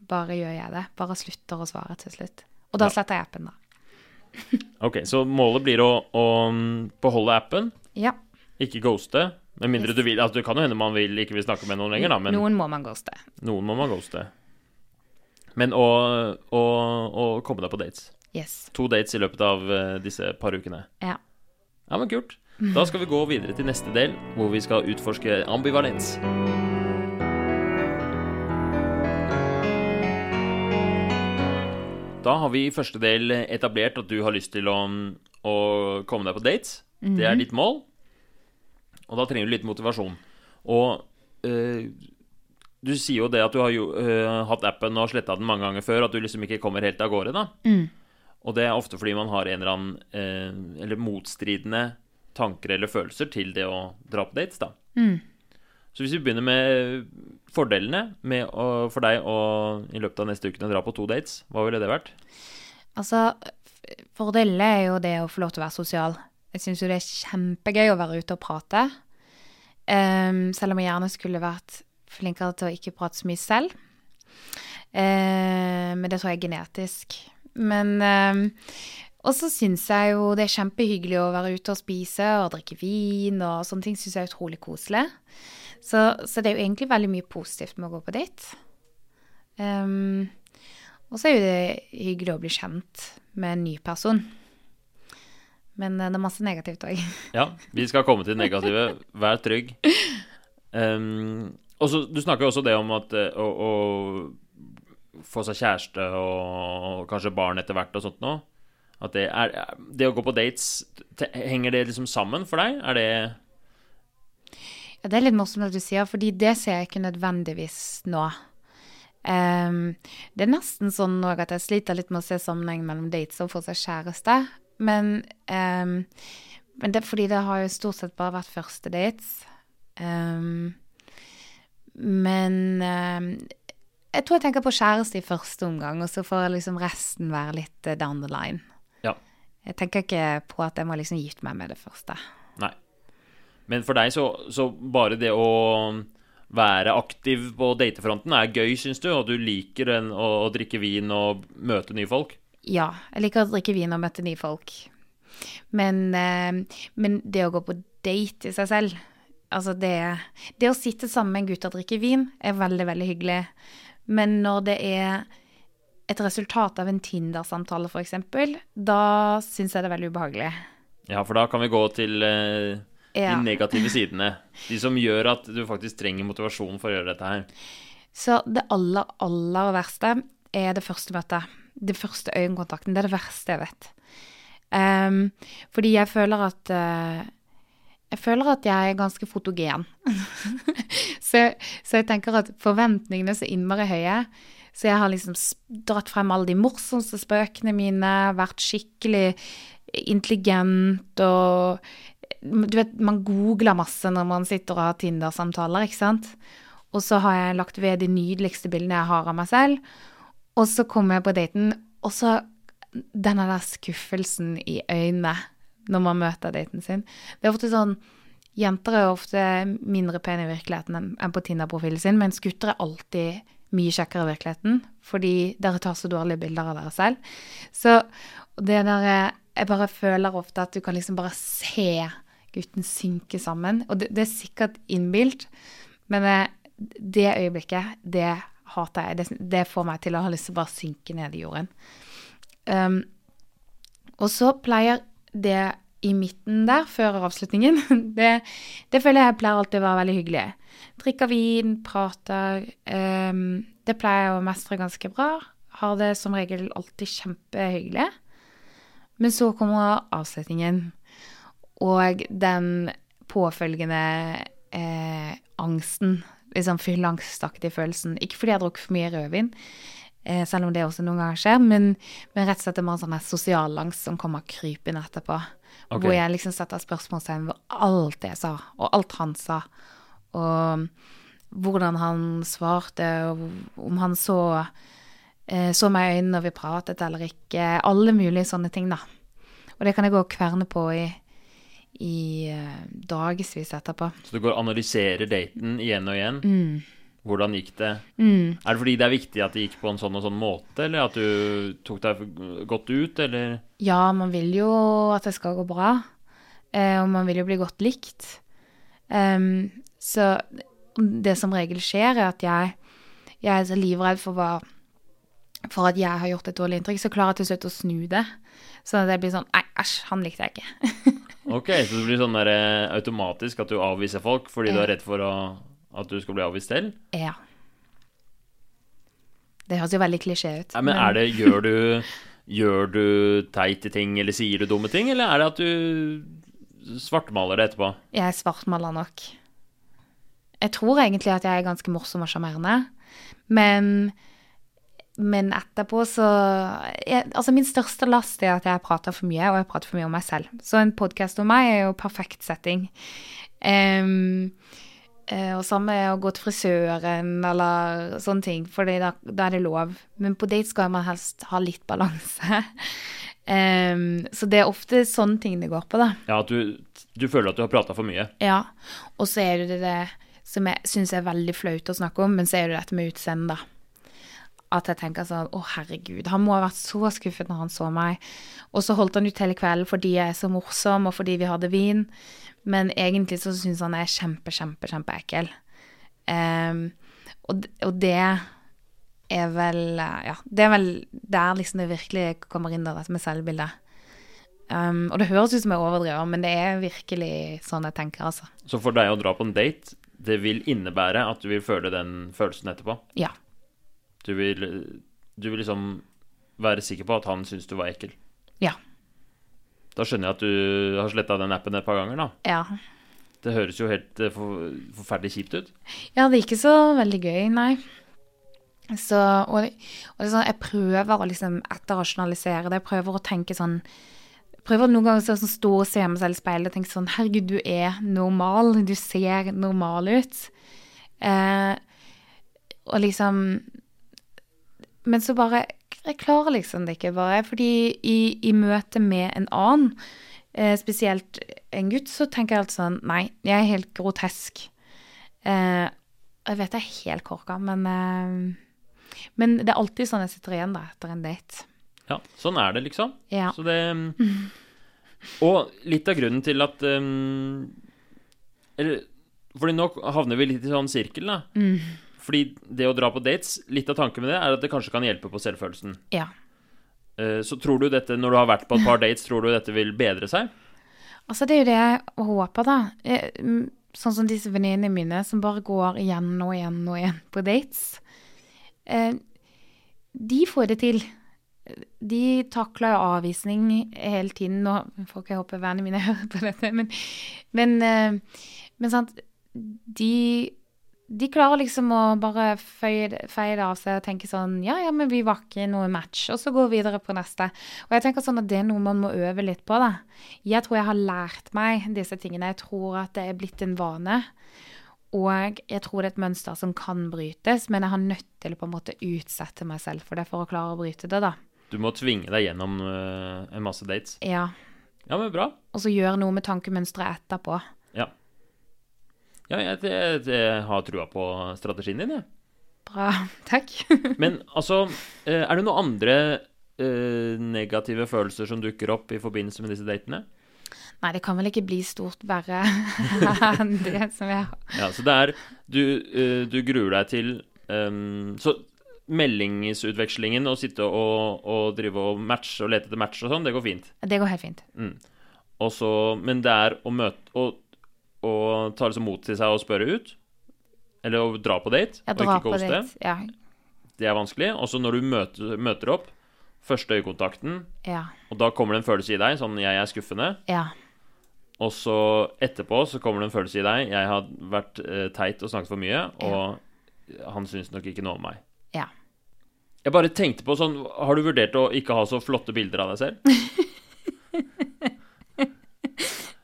[SPEAKER 2] bare gjør jeg det. Bare slutter å svare til slutt. Og da ja. sletter jeg appen, da.
[SPEAKER 1] ok, så målet blir å, å beholde appen?
[SPEAKER 2] Ja.
[SPEAKER 1] Ikke ghoste? Med mindre yes. du vil. Altså, det kan jo hende man vil, ikke vil snakke med noen lenger, da.
[SPEAKER 2] Men noen må man ghoste.
[SPEAKER 1] Noen må man ghoste. Men å, å, å komme deg på dates.
[SPEAKER 2] Yes.
[SPEAKER 1] To dates i løpet av uh, disse par ukene.
[SPEAKER 2] Ja.
[SPEAKER 1] Ja, men kult. Da skal vi gå videre til neste del, hvor vi skal utforske ambivalens. Da har vi i første del etablert at du har lyst til å, å komme deg på dates. Mm -hmm. Det er mhm. ditt mål. Og da trenger du litt motivasjon. Og øh, du sier jo det at du har jo, øh, hatt appen og sletta den mange ganger før, at du liksom ikke kommer helt av gårde, da.
[SPEAKER 2] Mm.
[SPEAKER 1] Og det er ofte fordi man har en eller annen eh, Eller motstridende tanker eller følelser til det å dra på dates, da.
[SPEAKER 2] Mm.
[SPEAKER 1] Så hvis vi begynner med fordelene med å, for deg å i løpet av neste uke dra på to dates, hva ville det vært?
[SPEAKER 2] Altså, fordelene er jo det å få lov til å være sosial. Jeg syns jo det er kjempegøy å være ute og prate. Um, selv om jeg gjerne skulle vært flinkere til å ikke prate så mye selv. Uh, men det tror jeg er genetisk. Men eh, Og så syns jeg jo det er kjempehyggelig å være ute og spise og drikke vin og sånne ting syns jeg er utrolig koselig. Så, så, det er jo egentlig veldig mye positivt med å gå på date. Um, og så er jo det hyggelig å bli kjent med en ny person. Men eh, det er masse negativt òg.
[SPEAKER 1] ja, vi skal komme til det negative. Vær trygg. Um, og så, Du snakker jo også det om at eh, å, å få seg kjæreste og kanskje barn etter hvert og sånt noe. At det, er, det å gå på dates, henger det liksom sammen for deg? Er det
[SPEAKER 2] Ja, det er litt morsomt at du sier, fordi det ser jeg ikke nødvendigvis nå. Um, det er nesten sånn òg at jeg sliter litt med å se sammenheng mellom dates og få seg kjæreste. Men, um, men det er fordi det har jo stort sett bare vært første dates. Um, men jeg tror jeg tenker på kjæreste i første omgang, og så får liksom resten være litt uh, down the line.
[SPEAKER 1] Ja.
[SPEAKER 2] Jeg tenker ikke på at jeg må liksom gifte meg med det første.
[SPEAKER 1] Nei. Men for deg så, så bare det å være aktiv på datefronten er gøy, syns du? Og du liker den, å, å, drikke vin og møte nye folk?
[SPEAKER 2] Ja, jeg liker å drikke vin og møte nye folk. Men, eh, men det å gå på date i seg selv Altså det, det å sitte sammen med en gutt og drikke vin er veldig, veldig hyggelig. Men når det er et resultat av en Tinder-samtale, f.eks., da syns jeg det er veldig ubehagelig.
[SPEAKER 1] Ja, for da kan vi gå til eh, ja. de negative sidene. De som gjør at du faktisk trenger motivasjon for å gjøre dette her.
[SPEAKER 2] Så det aller, aller verste er det første møtet. Det første øyekontakten. Det er det verste jeg vet. Um, fordi jeg føler at uh, jeg føler at jeg er ganske fotogen. så, så, jeg tenker at forventningene er så innmari høye. Så jeg har liksom dratt frem alle de morsomste spøkene mine, vært skikkelig intelligent og Du vet, man googler masse når man sitter og har Tinder-samtaler, ikke sant? Og så har jeg lagt ved de nydeligste bildene jeg har av meg selv. Og så kommer jeg på daten, og så denne der skuffelsen i øynene når man møter daten sin. Det er ofte sånn Jenter er ofte mindre pene i virkeligheten enn på Tinder-profilen sin, mens gutter er alltid mye kjekkere i virkeligheten fordi dere tar så dårlige bilder av dere selv. Så det der Jeg bare føler ofte at du kan liksom bare se gutten synke sammen. Og det, det er sikkert innbilt, men det, det øyeblikket, det hater jeg. Det, det, får meg til å ha lyst til å bare synke ned i jorden. Um, og så pleier det i midten der, før avslutningen, det, det, føler jeg pleier alltid å være veldig hyggelig. Drikker vin, prater. Um, det pleier jeg å mestre ganske bra. Har det som regel alltid kjempehyggelig. Men så kommer avslutningen, og den påfølgende eh, angsten. Liksom fylleangstaktig følelsen. Ikke fordi jeg har drukket for mye rødvin, eh, selv om det også noen ganger skjer, men, men rett og slett det er en sånn sosial angst som kommer krypende etterpå. Okay. Hvor jeg liksom setter spørsmålstegn ved alt jeg sa, og alt han sa. Og hvordan han svarte, og om han så, eh, så meg i øynene når vi pratet eller ikke. Alle mulige sånne ting, da. Og det kan jeg gå og kverne på i, i uh, dagevis etterpå.
[SPEAKER 1] Så du går og analyserer daten igjen og igjen?
[SPEAKER 2] Mm.
[SPEAKER 1] Hvordan gikk det?
[SPEAKER 2] Mm.
[SPEAKER 1] Er det fordi det er viktig at det gikk på en sånn og sånn måte, eller at du tok deg godt ut, eller?
[SPEAKER 2] Ja, man vil jo at det skal gå bra, eh, og man vil jo bli godt likt. Um, så det som regel skjer, er at jeg, jeg er så livredd for, hva, for at jeg har gjort et dårlig inntrykk, så klarer jeg til slutt å snu det. Sånn at jeg blir sånn Nei, æsj, han likte jeg ikke.
[SPEAKER 1] ok, så det blir sånn der, eh, automatisk at du avviser folk fordi ja. du er redd for å at du skal bli avvist selv?
[SPEAKER 2] Ja. Det høres jo veldig klisjé ut.
[SPEAKER 1] Nei, men, men... er det Gjør du Gjør du teite ting, eller sier du dumme ting, eller er det at du svartmaler det etterpå?
[SPEAKER 2] Jeg svartmaler nok. Jeg tror egentlig at jeg er ganske morsom og sjarmerende, men men etterpå så jeg, Altså, min største last er at jeg prater for mye, og jeg prater for mye om meg selv. Så en podkast om meg er jo perfekt setting. Um, og samme er å gå til frisøren eller sånne ting, for da, da, er det lov. Men på date skal man helst ha litt balanse. um, så det er ofte sånne ting det går på, da.
[SPEAKER 1] Ja, at du, du føler at du har prata for mye?
[SPEAKER 2] Ja. Og så er det det som jeg syns er veldig flaut å snakke om, men så er det dette med utseendet, da. At jeg tenker sånn Å, herregud, han må ha vært så skuffet når han så meg. Og så holdt han ut hele kvelden fordi jeg er så morsom, og fordi vi hadde vin. Men egentlig så syns han jeg er kjempe, kjempe, kjempeekkel. Um, og, og, det er vel Ja, det er vel der liksom det virkelig kommer inn, dette med selvbildet. Um, og det høres ut som jeg overdriver, men det er virkelig sånn jeg tenker, altså.
[SPEAKER 1] Så for deg å dra på en date, det vil innebære at du vil føle den følelsen etterpå?
[SPEAKER 2] Ja.
[SPEAKER 1] Du vil, du vil liksom være sikker på at han syns du var ekkel?
[SPEAKER 2] Ja.
[SPEAKER 1] Da skjønner jeg at du har sletta den appen et par ganger, da.
[SPEAKER 2] Ja.
[SPEAKER 1] Det høres jo helt uh, for, forferdelig kjipt ut.
[SPEAKER 2] Ja, det er ikke så veldig gøy, nei. Så, og, og liksom, jeg prøver å liksom etterrasjonalisere det. Jeg prøver å tenke sånn prøver noen ganger å sånn, stå og se meg selv i speilet og tenke sånn Herregud, du er normal. Du ser normal ut. Eh, og liksom Men så bare jeg klarer liksom det ikke, bare. Fordi i, i møte med en annen, eh, spesielt en gutt, så tenker jeg alltid sånn Nei, jeg er helt grotesk. Eh, jeg vet jeg er helt korka, men eh, Men det er alltid sånn jeg sitter igjen da, etter en date.
[SPEAKER 1] Ja, sånn er det, liksom.
[SPEAKER 2] Ja.
[SPEAKER 1] Så det Og litt av grunnen til at um, Eller Fordi nå havner vi litt i sånn sirkel, da.
[SPEAKER 2] Mm.
[SPEAKER 1] Fordi det å dra på dates, litt av tanken med det er at det kanskje kan hjelpe på selvfølelsen.
[SPEAKER 2] Ja.
[SPEAKER 1] Eh, så tror du dette, når du har vært på et par dates, tror du dette vil bedre seg?
[SPEAKER 2] Altså, det er jo det jeg håper, da. Sånn som disse venninnene mine som bare går igjen og igjen og igjen på dates. Eh, de får det til. De takler jo avvisning hele tiden. Nå får ikke jeg håpe vennene mine hører på dette, men, men, eh, men sant De de klarer liksom å bare feie det av seg og tenke sånn Ja, ja, men vi var ikke noe match. Og så gå videre på neste. Og jeg tenker sånn at det er noe man må øve litt på, da. Jeg tror jeg har lært meg disse tingene. Jeg tror at det er blitt en vane. Og jeg tror det er et mønster som kan brytes, men jeg har nødt til å på en måte utsette meg selv for det for å klare å bryte det, da.
[SPEAKER 1] Du må tvinge deg gjennom eh, en masse dates.
[SPEAKER 2] Ja.
[SPEAKER 1] Ja, men bra.
[SPEAKER 2] Og så gjøre noe med tankemønsteret etterpå.
[SPEAKER 1] Ja. Ja, jeg, jeg, jeg har trua på strategien din, jeg.
[SPEAKER 2] Bra. Takk.
[SPEAKER 1] Men altså, eh, er det noen andre eh, negative følelser som dukker opp i forbindelse med disse datene?
[SPEAKER 2] Nei, det kan vel ikke bli stort verre enn det som jeg har.
[SPEAKER 1] Ja, så det er Du, eh, du gruer deg til ehm, Så meldingsutvekslingen og sitte og, og drive og matche og lete etter match og sånn, det går fint.
[SPEAKER 2] Det går helt fint.
[SPEAKER 1] Og så, men det er å møte å, å ta liksom mot til seg og spørre ut. Eller å dra på date
[SPEAKER 2] dra
[SPEAKER 1] og ikke
[SPEAKER 2] på
[SPEAKER 1] ghoste.
[SPEAKER 2] Ja.
[SPEAKER 1] Det er vanskelig. Og så når du møter, møter opp, første øyekontakten,
[SPEAKER 2] Ja.
[SPEAKER 1] og da kommer det en følelse i deg, sånn 'jeg er skuffende'.
[SPEAKER 2] Ja.
[SPEAKER 1] Og så etterpå så kommer det en følelse i deg 'jeg har vært uh, teit og snakket for mye', og han syns nok ikke noe om meg.
[SPEAKER 2] Ja.
[SPEAKER 1] Jeg bare tenkte på sånn Har du vurdert å ikke ha så flotte bilder av deg selv?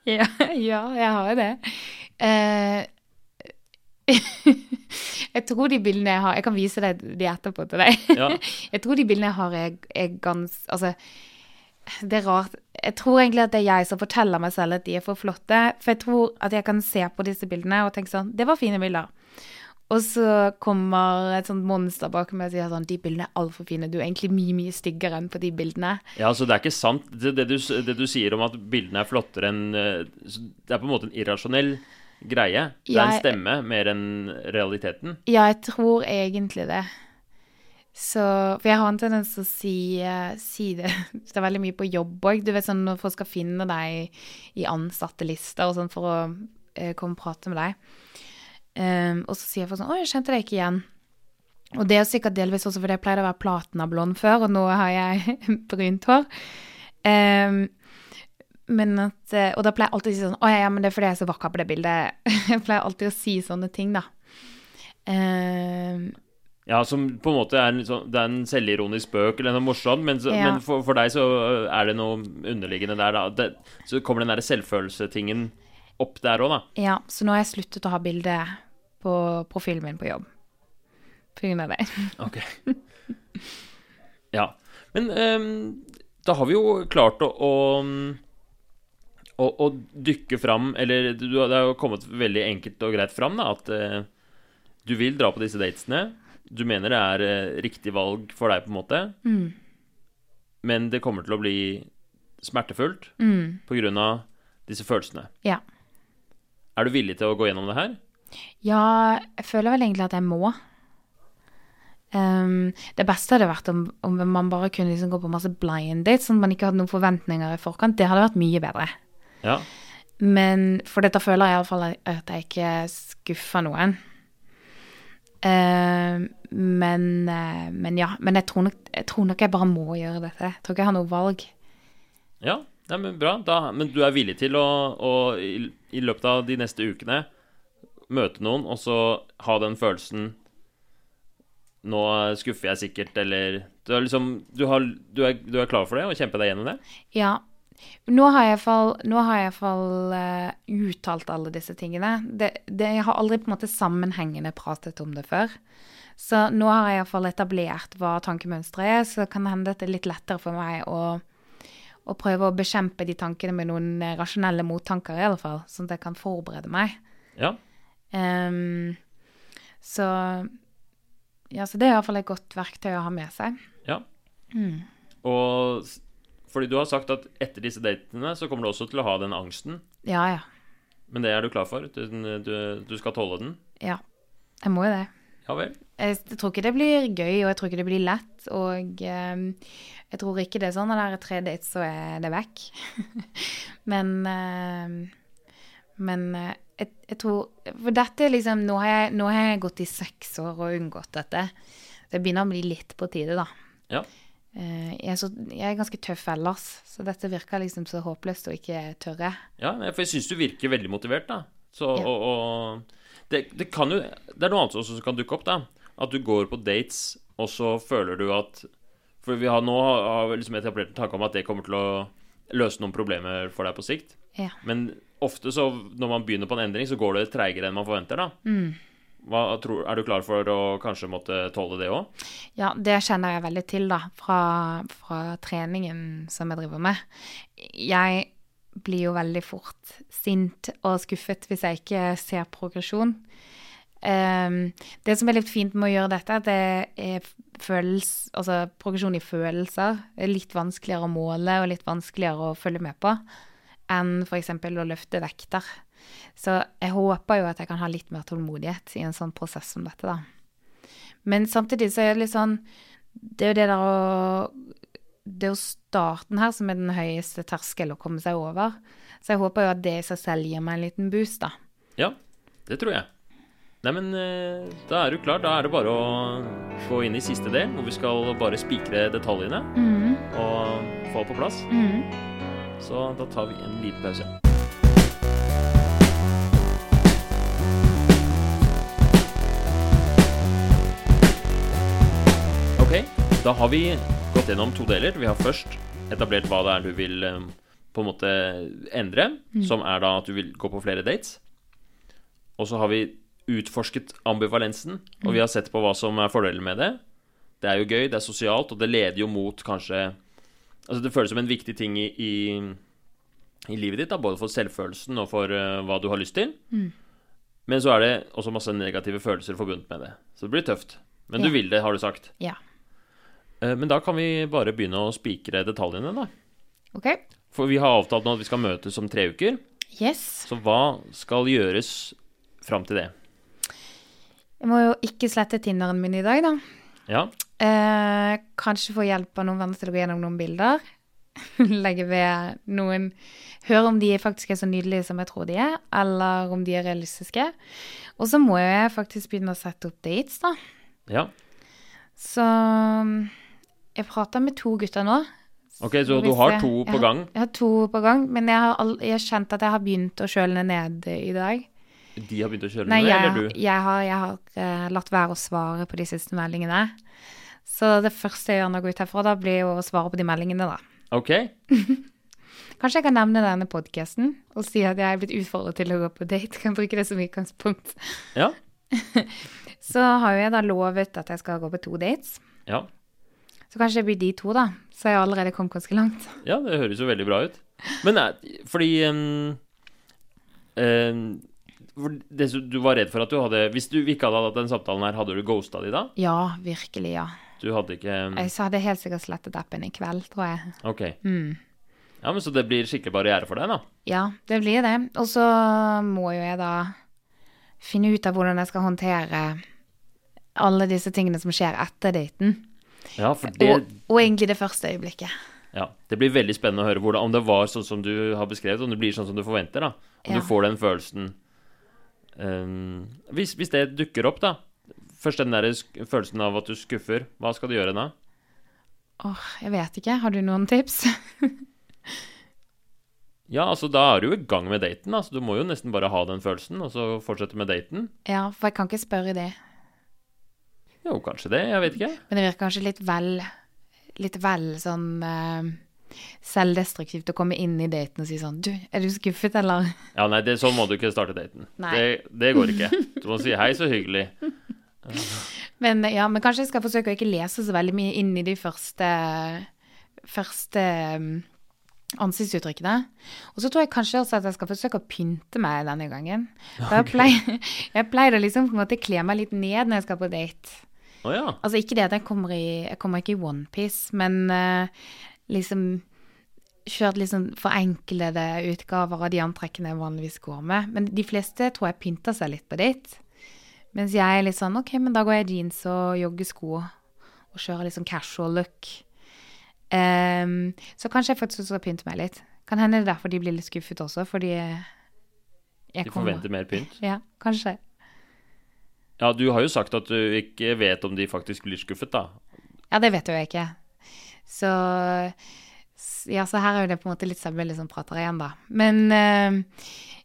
[SPEAKER 2] Ja, ja, jeg har jo det. Uh, jeg tror de bildene jeg har Jeg kan vise deg de etterpå til deg.
[SPEAKER 1] Ja.
[SPEAKER 2] Jeg tror de bildene jeg har, er, er gans... Altså, det er rart. Jeg tror egentlig at det er jeg som forteller meg selv at de er for flotte. For jeg tror at jeg kan se på disse bildene og tenke sånn Det var fine bilder. Og så kommer et sånt monster bak meg og sier sånn De bildene er altfor fine. Du er egentlig mye, mye styggere enn på de bildene.
[SPEAKER 1] Ja, så det er ikke sant det, det, du, det du sier om at bildene er flottere enn eh, Det er på en måte en irrasjonell greie. Det er en stemme mer enn realiteten.
[SPEAKER 2] Ja, jeg tror egentlig det. Så For jeg har en tendens til å si, eh, si det Det er veldig mye på jobb òg. Du vet sånn når folk skal finne deg i ansattelister og sånn for å eh, komme og prate med deg. Ehm, og så sier folk sånn 'Å, jeg kjente deg ikke igjen'. Og det er sikkert delvis også fordi jeg pleide å være platinablond før, og nå har jeg brynt hår. Um, men at, eh, og da pleier jeg alltid å si sånn 'Å ja, men det er fordi jeg er så vakker på det bildet'. Jeg pleier alltid å si sånne ting, da. Um,
[SPEAKER 1] Ja, som på en måte er en, sånn, det er en selvironisk spøk eller noe morsomt, men, så,
[SPEAKER 2] Ja.
[SPEAKER 1] men for, for deg så øh, er det noe underliggende der, da. Det, så kommer den derre selvfølelsetingen opp der òg, da.
[SPEAKER 2] ja, så nå har jeg sluttet å ha bilde på profilen min på jobb. Grunn av det.
[SPEAKER 1] Ok. Ja. Men um, da har vi jo klart å, å, å, å dykke fram Eller du, det har jo kommet veldig enkelt og greit fram da, at uh, du vil dra på disse datene. Du mener det er uh, riktig valg for deg, på en måte. Men det kommer til å bli smertefullt
[SPEAKER 2] Mm,
[SPEAKER 1] av disse følelsene.
[SPEAKER 2] ja.
[SPEAKER 1] Er du villig til å gå gjennom det her?
[SPEAKER 2] Ja, jeg føler vel egentlig at jeg må. Um, det beste hadde vært om, om man bare kunne liksom gå på masse blind dates, sånn at man ikke hadde noen forventninger i forkant. Det hadde vært mye bedre.
[SPEAKER 1] Ja.
[SPEAKER 2] Men for dette føler jeg iallfall at jeg ikke skuffer noen. Uh, men, uh, men ja. Men jeg tror, nok, jeg tror nok jeg bare må gjøre dette. Jeg tror ikke jeg har noe valg.
[SPEAKER 1] Ja, ja men bra. Da, men du er villig til å, å i, i løpet av de neste ukene møte noen, og så ha den følelsen Nå skuffer jeg sikkert, eller Du er liksom Du, har, du, er, du er klar for det, og kjemper deg gjennom det?
[SPEAKER 2] Ja. Nå har jeg iallfall uh, uttalt alle disse tingene. Det, det, jeg har aldri på en måte sammenhengende pratet om det før. Så nå har jeg iallfall etablert hva tankemønsteret er, så kan det hende det er litt lettere for meg å, å prøve å bekjempe de tankene med noen eh, rasjonelle mottanker, i alle fall, sånn at jeg kan forberede meg.
[SPEAKER 1] Ja.
[SPEAKER 2] Ehm, så ja, så det er iallfall et godt verktøy å ha med seg.
[SPEAKER 1] ja. Og fordi du har sagt at etter disse datene så kommer du også til å ha den angsten.
[SPEAKER 2] Ja, ja.
[SPEAKER 1] Men det er du klar for? Du, du, du skal tåle den?
[SPEAKER 2] Ja. Jeg må jo det.
[SPEAKER 1] Ja vel.
[SPEAKER 2] Jeg tror ikke det blir gøy, og jeg tror ikke det blir lett. Og um, jeg tror ikke det er sånn at det er tre dates, så er det vekk. men eh, men eh, jeg, jeg tror For dette liksom nå har, jeg, nå har jeg gått i seks år og unngått dette. Det begynner å bli litt på tide, da.
[SPEAKER 1] Ja.
[SPEAKER 2] Eh, jeg, er så, jeg er ganske tøff ellers, så dette virker liksom så håpløst å ikke tørre.
[SPEAKER 1] Ja, for jeg syns du virker veldig motivert, da. Så,
[SPEAKER 2] Ja.
[SPEAKER 1] og, og det, det kan jo Det er noe annet også som kan dukke opp, da. At du går på dates, og så føler du at For vi har nå har liksom etablert en tanke om at det kommer til å løse noen problemer for deg på sikt.
[SPEAKER 2] Ja.
[SPEAKER 1] Men ofte så når man begynner på en endring, så går det treigere enn man forventer, da. Hva, tror, er du klar for å kanskje måtte tåle det òg?
[SPEAKER 2] Ja, det kjenner jeg veldig til, da, fra, fra treningen som jeg driver med. Jeg blir jo veldig fort sint og skuffet hvis jeg ikke ser progresjon. Um, det som er litt fint med å gjøre dette, er at det er følels, altså progresjon i følelser er litt vanskeligere å måle og litt vanskeligere å følge med på enn f.eks. å løfte vekter. Så jeg håper jo at jeg kan ha litt mer tålmodighet i en sånn prosess som dette, da. Men samtidig så er det litt sånn Det er jo det der å Det er jo starten her som er den høyeste terskel å komme seg over. Så jeg håper jo at det i seg selv gir meg en liten boost, da.
[SPEAKER 1] Ja, det tror jeg. Nei, men eh, da er du klar. Da er det bare å gå inn i siste del, hvor vi skal bare spikre detaljene og få på plass. Så da tar vi en liten pause. Ok, da har vi gått gjennom to deler. Vi har først etablert hva det er du vil eh, på en måte endre, som er da at du vil gå på flere dates. Og så har vi utforsket ambivalensen, og vi har sett på hva som er fordelen med det. Det er jo gøy, det er sosialt, og det leder jo mot kanskje Altså det føles som en viktig ting i, i, i livet ditt, da, både for selvfølelsen og for uh, hva du har lyst til. Men så er det også masse negative følelser forbundet med det. Så det blir tøft. Men du vil det, har du sagt.
[SPEAKER 2] Ja.
[SPEAKER 1] Eh, Men da kan vi bare begynne å spikre detaljene, da.
[SPEAKER 2] OK?
[SPEAKER 1] For vi har avtalt nå at vi skal møtes om tre uker.
[SPEAKER 2] Yes.
[SPEAKER 1] Så hva skal gjøres fram til det?
[SPEAKER 2] Jeg må jo ikke slette Tinderen min i dag, da.
[SPEAKER 1] Ja,
[SPEAKER 2] Eh, kanskje få hjelp av noen venner til å gå gjennom noen bilder. Legge ved noen Høre om de faktisk er så nydelige som jeg tror de er, eller om de er realistiske. Og så må jeg faktisk begynne å sette opp dates, da.
[SPEAKER 1] ja.
[SPEAKER 2] Så jeg prater med to gutter nå.
[SPEAKER 1] Ok, så du har
[SPEAKER 2] jeg-
[SPEAKER 1] to på
[SPEAKER 2] jeg har-
[SPEAKER 1] gang.
[SPEAKER 2] Jeg har to på gang, men jeg har, all, jeg har kjent at jeg har begynt å kjøle ned i dag.
[SPEAKER 1] De har begynt å kjøle
[SPEAKER 2] ned,
[SPEAKER 1] eller du?
[SPEAKER 2] jeg har, jeg har eh, latt være å svare på de siste meldingene. Så det første jeg gjør når jeg går ut herfra, da blir jo å svare på de meldingene, da.
[SPEAKER 1] Ok,
[SPEAKER 2] Kanskje jeg kan nevne denne podkasten og si at jeg er blitt utfordret til å gå på date. Kan bruke det som utgangspunkt.
[SPEAKER 1] ja.
[SPEAKER 2] Så har jo jeg da lovet at jeg skal gå på to dates.
[SPEAKER 1] Ja,
[SPEAKER 2] Så kanskje det blir de to, da. Så jeg har allerede kommet ganske langt.
[SPEAKER 1] ja det høres jo veldig bra ut. Men nei, fordi um, um, det, du var redd for at du hadde Hvis du ikke hadde hatt den samtalen her, hadde du ghosta de da?
[SPEAKER 2] Ja, virkelig, ja.
[SPEAKER 1] Du hadde ikke
[SPEAKER 2] Jeg hadde helt sikkert slettet appen i kveld, tror jeg.
[SPEAKER 1] Ok.
[SPEAKER 2] Mm.
[SPEAKER 1] Ja, men Så det blir skikkelig barriere for deg, da?
[SPEAKER 2] Ja, det blir det. Og så må jo jeg da finne ut av hvordan jeg skal håndtere alle disse tingene som skjer etter daten.
[SPEAKER 1] Ja, for det,
[SPEAKER 2] Og, og egentlig det første øyeblikket.
[SPEAKER 1] ja, det blir veldig spennende å høre hvordan, om det var sånn som du har beskrevet, om det blir sånn som du forventer. da Om
[SPEAKER 2] Ja.
[SPEAKER 1] du får den følelsen um, hvis, hvis det dukker opp, da. Først den der følelsen av at du skuffer. Hva skal du gjøre da?
[SPEAKER 2] Åh, jeg vet ikke. Har du noen tips?
[SPEAKER 1] Ja, altså Da er du jo i gang med daten. Altså, Du må jo nesten bare ha den følelsen, og så fortsette med daten.
[SPEAKER 2] ja, for jeg kan ikke spørre det.
[SPEAKER 1] Jo, kanskje det. Jeg vet ikke.
[SPEAKER 2] Men det virker kanskje litt vel Litt vel sånn uh, selvdestruktivt å komme inn i daten og si sånn Du, er du skuffet, eller?
[SPEAKER 1] Ja, nei, det, Sånn må du ikke starte daten.
[SPEAKER 2] Nei.
[SPEAKER 1] Det, det går ikke. Du må si 'hei, så hyggelig'.
[SPEAKER 2] Men ja, men kanskje jeg skal forsøke å ikke lese så veldig mye inn i de første Første um, ansiktsuttrykkene. Og så tror jeg kanskje også at jeg skal forsøke å pynte meg denne gangen. Okay. jeg pleier, jeg pleier å liksom på en måte kle meg litt ned når jeg skal på date.
[SPEAKER 1] Oh, ja.
[SPEAKER 2] Altså ikke det at jeg kommer i Jeg kommer ikke i onepiece, men uh, liksom Kjørt sånn forenklede utgaver av de antrekkene jeg vanligvis går med. Men de fleste tror jeg pynter seg litt på date. Mens jeg er litt sånn OK, men da går jeg i jeans og joggesko og kjører litt sånn casual look. Um, så kanskje jeg faktisk skal pynte meg litt. Kan hende det er derfor de blir litt skuffet også, fordi jeg
[SPEAKER 1] De
[SPEAKER 2] kommer
[SPEAKER 1] forventer mer pynt.
[SPEAKER 2] Ja, kanskje.
[SPEAKER 1] Ja, du har jo sagt at du ikke vet om de faktisk blir skuffet, da.
[SPEAKER 2] Ja, det vet jo jeg ikke. Så Ja, så her er jo det på en måte litt selvbilde som prater igjen, da. Men uh,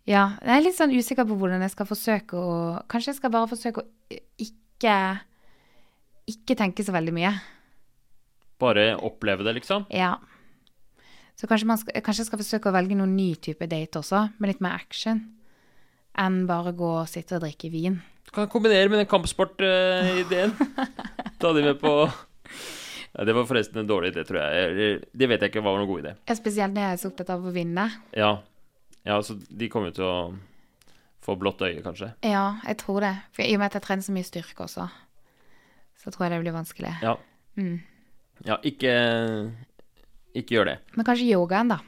[SPEAKER 2] ja, jeg er litt sånn usikker på hvordan jeg skal forsøke å Kanskje jeg skal bare forsøke å ikke Ikke tenke så veldig mye.
[SPEAKER 1] Bare oppleve det, liksom.
[SPEAKER 2] Ja. Så kanskje, man skal, kanskje jeg skal forsøke å velge noen ny type date også, med litt mer action. Enn bare gå og sitte og drikke vin.
[SPEAKER 1] Du kan kombinere med den kampsport-ideen. Ta de med på ja, Det var forresten en dårlig idé, tror jeg. Det vet jeg ikke var noen god idé.
[SPEAKER 2] Ja, Spesielt når jeg er så opptatt av å vinne.
[SPEAKER 1] Ja, ja så de kommer jo til å få blått øye, kanskje.
[SPEAKER 2] Ja, jeg tror det. For I og med at jeg trener så mye styrke også, så tror jeg det blir vanskelig.
[SPEAKER 1] Ja.
[SPEAKER 2] Mm.
[SPEAKER 1] Ja, ikke Ikke gjør det.
[SPEAKER 2] Men kanskje yogaen, da.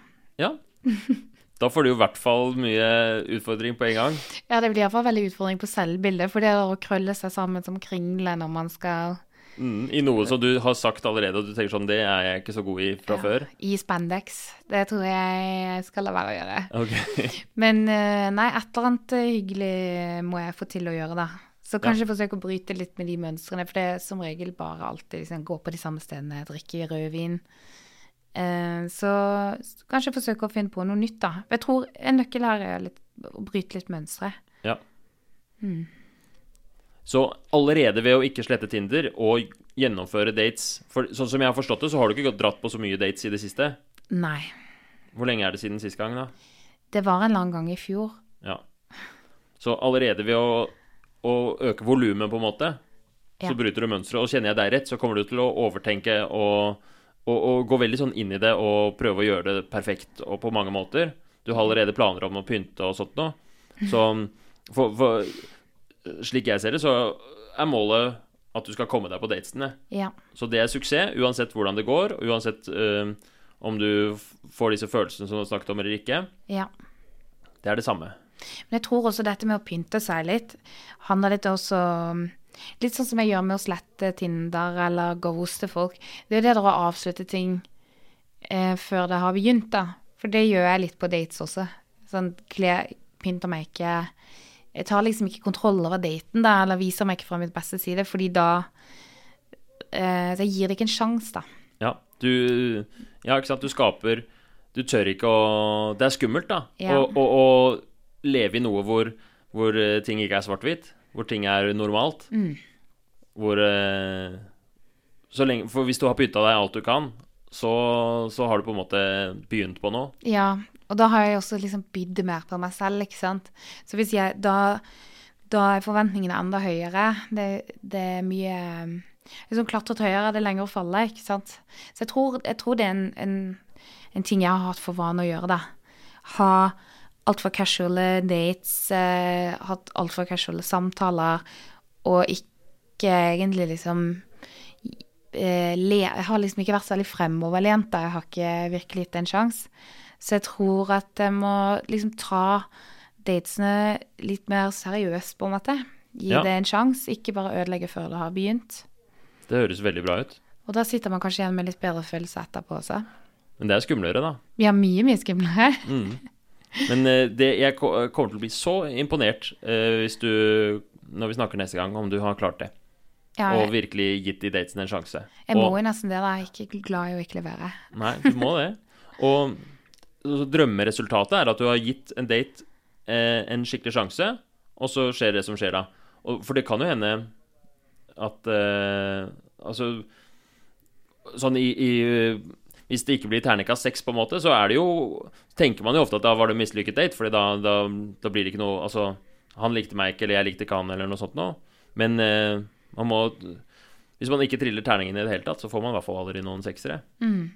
[SPEAKER 1] Ja. Da får du i hvert fall mye utfordring på en gang.
[SPEAKER 2] Ja, det blir iallfall veldig utfordring på selvbildet, for det å krølle seg sammen som kringle når man skal
[SPEAKER 1] Mm, I noe som du har sagt allerede, og du tenker sånn Det er jeg ikke så god i fra
[SPEAKER 2] ja,
[SPEAKER 1] før.
[SPEAKER 2] I spandex. Det tror jeg skal la være å gjøre.
[SPEAKER 1] Ok.
[SPEAKER 2] Men eh, nei, et eller annet eh, hyggelig må jeg få til å gjøre, da. Så kanskje forsøke å bryte litt med de mønstrene, for det er som regel bare alltid liksom, gå på de samme stedene, drikke rødvin. Eh, så s- kanskje forsøke å finne på noe nytt, da. Jeg tror en nøkkel her er litt, å bryte litt mønstre.
[SPEAKER 1] Ja.
[SPEAKER 2] Mm.
[SPEAKER 1] Så allerede ved å ikke slette Tinder og gjennomføre dates For sånn som jeg har forstått det, så har du ikke dratt på så mye dates i det siste.
[SPEAKER 2] Nei.
[SPEAKER 1] Hvor lenge er det siden sist gang, da?
[SPEAKER 2] Det var en lang gang i fjor.
[SPEAKER 1] Ja. Så allerede ved å, å øke volumet, på en måte,
[SPEAKER 2] Ja.
[SPEAKER 1] så bryter du mønsteret. Og kjenner jeg deg rett, så kommer du til å overtenke og, og, og gå veldig sånn inn i det og prøve å gjøre det perfekt og på mange måter. Du har allerede planer om å pynte og sånt noe. Så for, for slik jeg ser det, så er målet at du skal komme deg på datene.
[SPEAKER 2] Ja.
[SPEAKER 1] Så det er suksess, uansett hvordan det går, uansett øh, om du får disse følelsene som du har snakket om eller ikke.
[SPEAKER 2] ja.
[SPEAKER 1] Det er det samme.
[SPEAKER 2] Men jeg tror også dette med å pynte seg litt handler litt også Litt sånn som jeg gjør med å slette Tinder eller ghoste folk. Det er jo det der å avslutte ting eh, før det har begynt, da. For det gjør jeg litt på dates også. Sånn kle, pynter meg ikke Jeg tar liksom ikke kontroll over daten, da, eller viser meg ikke fra mitt beste side, fordi da eh, Så jeg gir det ikke en sjanse, da.
[SPEAKER 1] Ja, du Ja, ikke sant, du skaper Du tør ikke å Det er skummelt, da.
[SPEAKER 2] Ja.
[SPEAKER 1] Å, å, å leve i noe hvor, hvor eh, ting ikke er svart-hvitt. Hvor ting er normalt.
[SPEAKER 2] Mm.
[SPEAKER 1] Hvor eh, så lenge, For hvis du har pynta deg alt du kan, så, så har du på en måte begynt på noe.
[SPEAKER 2] Ja, og da har jeg også liksom bydd mer på meg selv, ikke sant. Så hvis jeg Da, da er forventningene enda høyere. Det, det er mye Liksom klatret høyere, det er lenger å falle, ikke sant. Så jeg tror, jeg tror det er en, en, en ting jeg har hatt for vane å gjøre, da. Ha altfor casuale dates, eh, hatt altfor casuale samtaler, og ikke egentlig liksom Jeg har liksom ikke vært så veldig fremoverlent, da. Jeg har ikke virkelig gitt det en sjanse. Så jeg tror at jeg må liksom ta datesene litt mer seriøst, på en måte. Gi
[SPEAKER 1] Ja.
[SPEAKER 2] det en sjanse, ikke bare ødelegge før det har begynt.
[SPEAKER 1] Det høres veldig bra ut.
[SPEAKER 2] Og da sitter man kanskje igjen med litt bedre følelse etterpå også.
[SPEAKER 1] Men det er skumlere, da.
[SPEAKER 2] Ja, mye, mye skumlere.
[SPEAKER 1] Mm. Men eh, det, jeg kommer til å bli så imponert uh, hvis du, når vi snakker neste gang, om du har klart det.
[SPEAKER 2] Ja,
[SPEAKER 1] Og virkelig gitt de datene en sjanse.
[SPEAKER 2] jeg må
[SPEAKER 1] Og-
[SPEAKER 2] jo nesten det, da. Jeg er ikke glad i å ikke levere.
[SPEAKER 1] Nei, du må det. Og drømmeresultatet er at du har gitt en date eh, en skikkelig sjanse, og så skjer det som skjer da. Og, for det kan jo hende at eh, Altså Sånn i, i Hvis det ikke blir terningkast seks, på en måte, så er det jo Tenker man jo ofte at da var det en mislykket date, Fordi da, da, da blir det ikke noe Altså, han likte meg ikke, eller jeg likte ikke han, eller noe sånt noe. Men eh, man må Hvis man ikke triller terningen i det hele tatt, så får man i hvert fall aldri noen seksere.
[SPEAKER 2] Mm.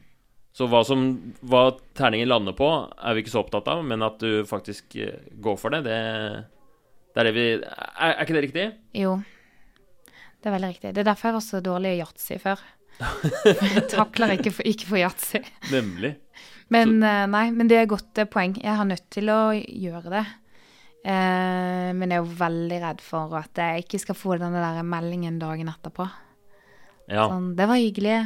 [SPEAKER 1] Så hva, som, hva terningen lander på, er vi ikke så opptatt av, men at du faktisk eh, går for det, det, det er det vi er, er ikke det riktig?
[SPEAKER 2] Jo. Det er veldig riktig. Det er derfor jeg var så dårlig i yatzy før. jeg takler ikke for, ikke for yatzy.
[SPEAKER 1] Nemlig.
[SPEAKER 2] Men eh, nei, men det er godt eh, poeng. Jeg har nødt til å gjøre det. Eh, men jeg er jo veldig redd for at jeg ikke skal få denne der meldingen dagen etterpå.
[SPEAKER 1] Ja.
[SPEAKER 2] Sånn, det var hyggelig.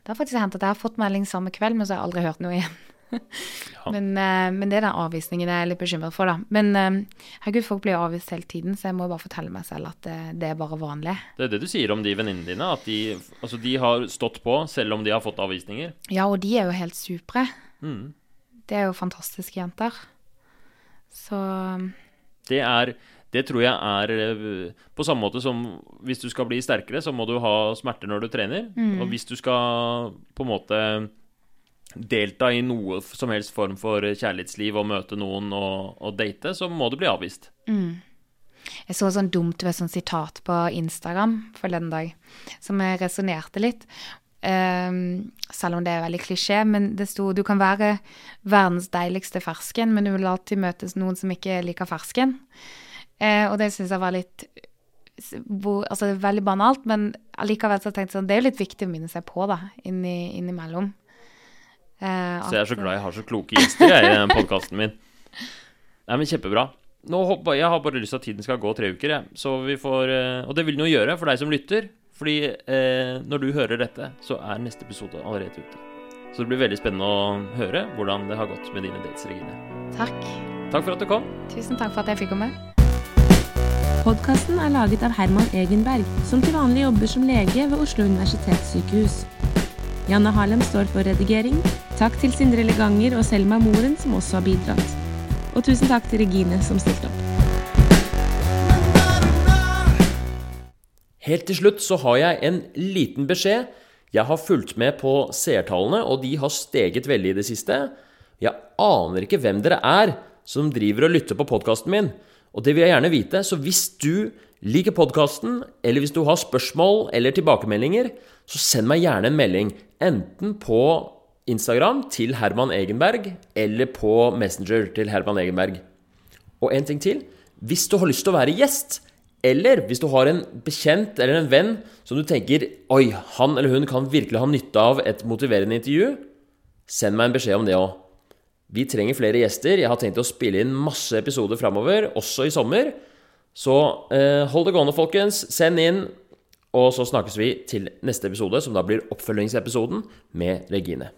[SPEAKER 2] Det har faktisk hendt at jeg har fått melding samme kveld, men så har jeg aldri hørt noe igjen. men, eh, men det er den avvisningen jeg er litt bekymret for, da. Men eh, herregud, folk blir avvist hele tiden, så jeg må bare fortelle meg selv at det, det er bare vanlig.
[SPEAKER 1] Det er det du sier om de venninnene dine, at de, altså de har stått på selv om de har fått avvisninger.
[SPEAKER 2] Ja, og de er jo helt supre.
[SPEAKER 1] Mm.
[SPEAKER 2] Det er jo fantastiske jenter. Så
[SPEAKER 1] Det er Det tror jeg er eh, på samme måte som hvis du skal bli sterkere, så må du ha smerter når du trener.
[SPEAKER 2] Mm.
[SPEAKER 1] Og hvis du skal på en måte delta i noe som helst form for kjærlighetsliv og møte noen og, og date, så må du bli avvist.
[SPEAKER 2] Jeg så sånn dumt ved sånn sitat på Instagram forleden dag, som jeg resonnerte litt. Ehm, selv om det er veldig klisjé, men det sto du kan være verdens deiligste fersken, men du vil alltid møtes noen som ikke liker fersken. Uh, og det syns jeg var litt hvor, Altså det er veldig banalt, men allikevel så tenkte jeg sånn Det er jo litt viktig å minne seg på, da, inni, innimellom. Eh,
[SPEAKER 1] Så jeg er så glad jeg har så kloke gjester jeg, i den podkasten min. Nei, men Kjempebra. Nå jeg har bare lyst til at tiden skal gå tre uker, jeg. Så vi får, eh, og det vil den jo gjøre for deg som lytter. Fordi eh, når du hører dette, så er neste episode allerede ute. Så det blir veldig spennende å høre hvordan det har gått med dine dates, Regine.
[SPEAKER 2] Takk.
[SPEAKER 1] Takk for at du kom.
[SPEAKER 2] Tusen takk for at jeg fikk komme.
[SPEAKER 3] Podkasten er laget av Herman Egenberg, som til vanlig jobber som lege ved Oslo universitetssykehus. Janne Harlem står for redigering. Takk til Sindre Leganger og Selma Moren, som også har bidratt. Og tusen takk til Regine, som stilte opp.
[SPEAKER 1] Helt til slutt så har jeg en liten beskjed. Jeg har fulgt med på seertallene, og de har steget veldig i det siste. Jeg aner ikke hvem dere er som driver og lytter på podkasten min. Og det vil jeg gjerne vite, så hvis du liker podkasten, eller hvis du har spørsmål eller tilbakemeldinger, så send meg gjerne en melding. Enten på Instagram til Herman Egenberg, eller på Messenger til Herman Egenberg. Og en ting til. Hvis du har lyst til å være gjest, eller hvis du har en bekjent eller en venn som du tenker Oi, han eller hun kan virkelig ha nytte av et motiverende intervju, send meg en beskjed om det òg. Vi trenger flere gjester. Jeg har tenkt å spille inn masse episoder framover, også i sommer. Så eh, hold det gående, folkens. Send inn. Og så snakkes vi til neste episode, som da blir oppfølgingsepisoden med Regine.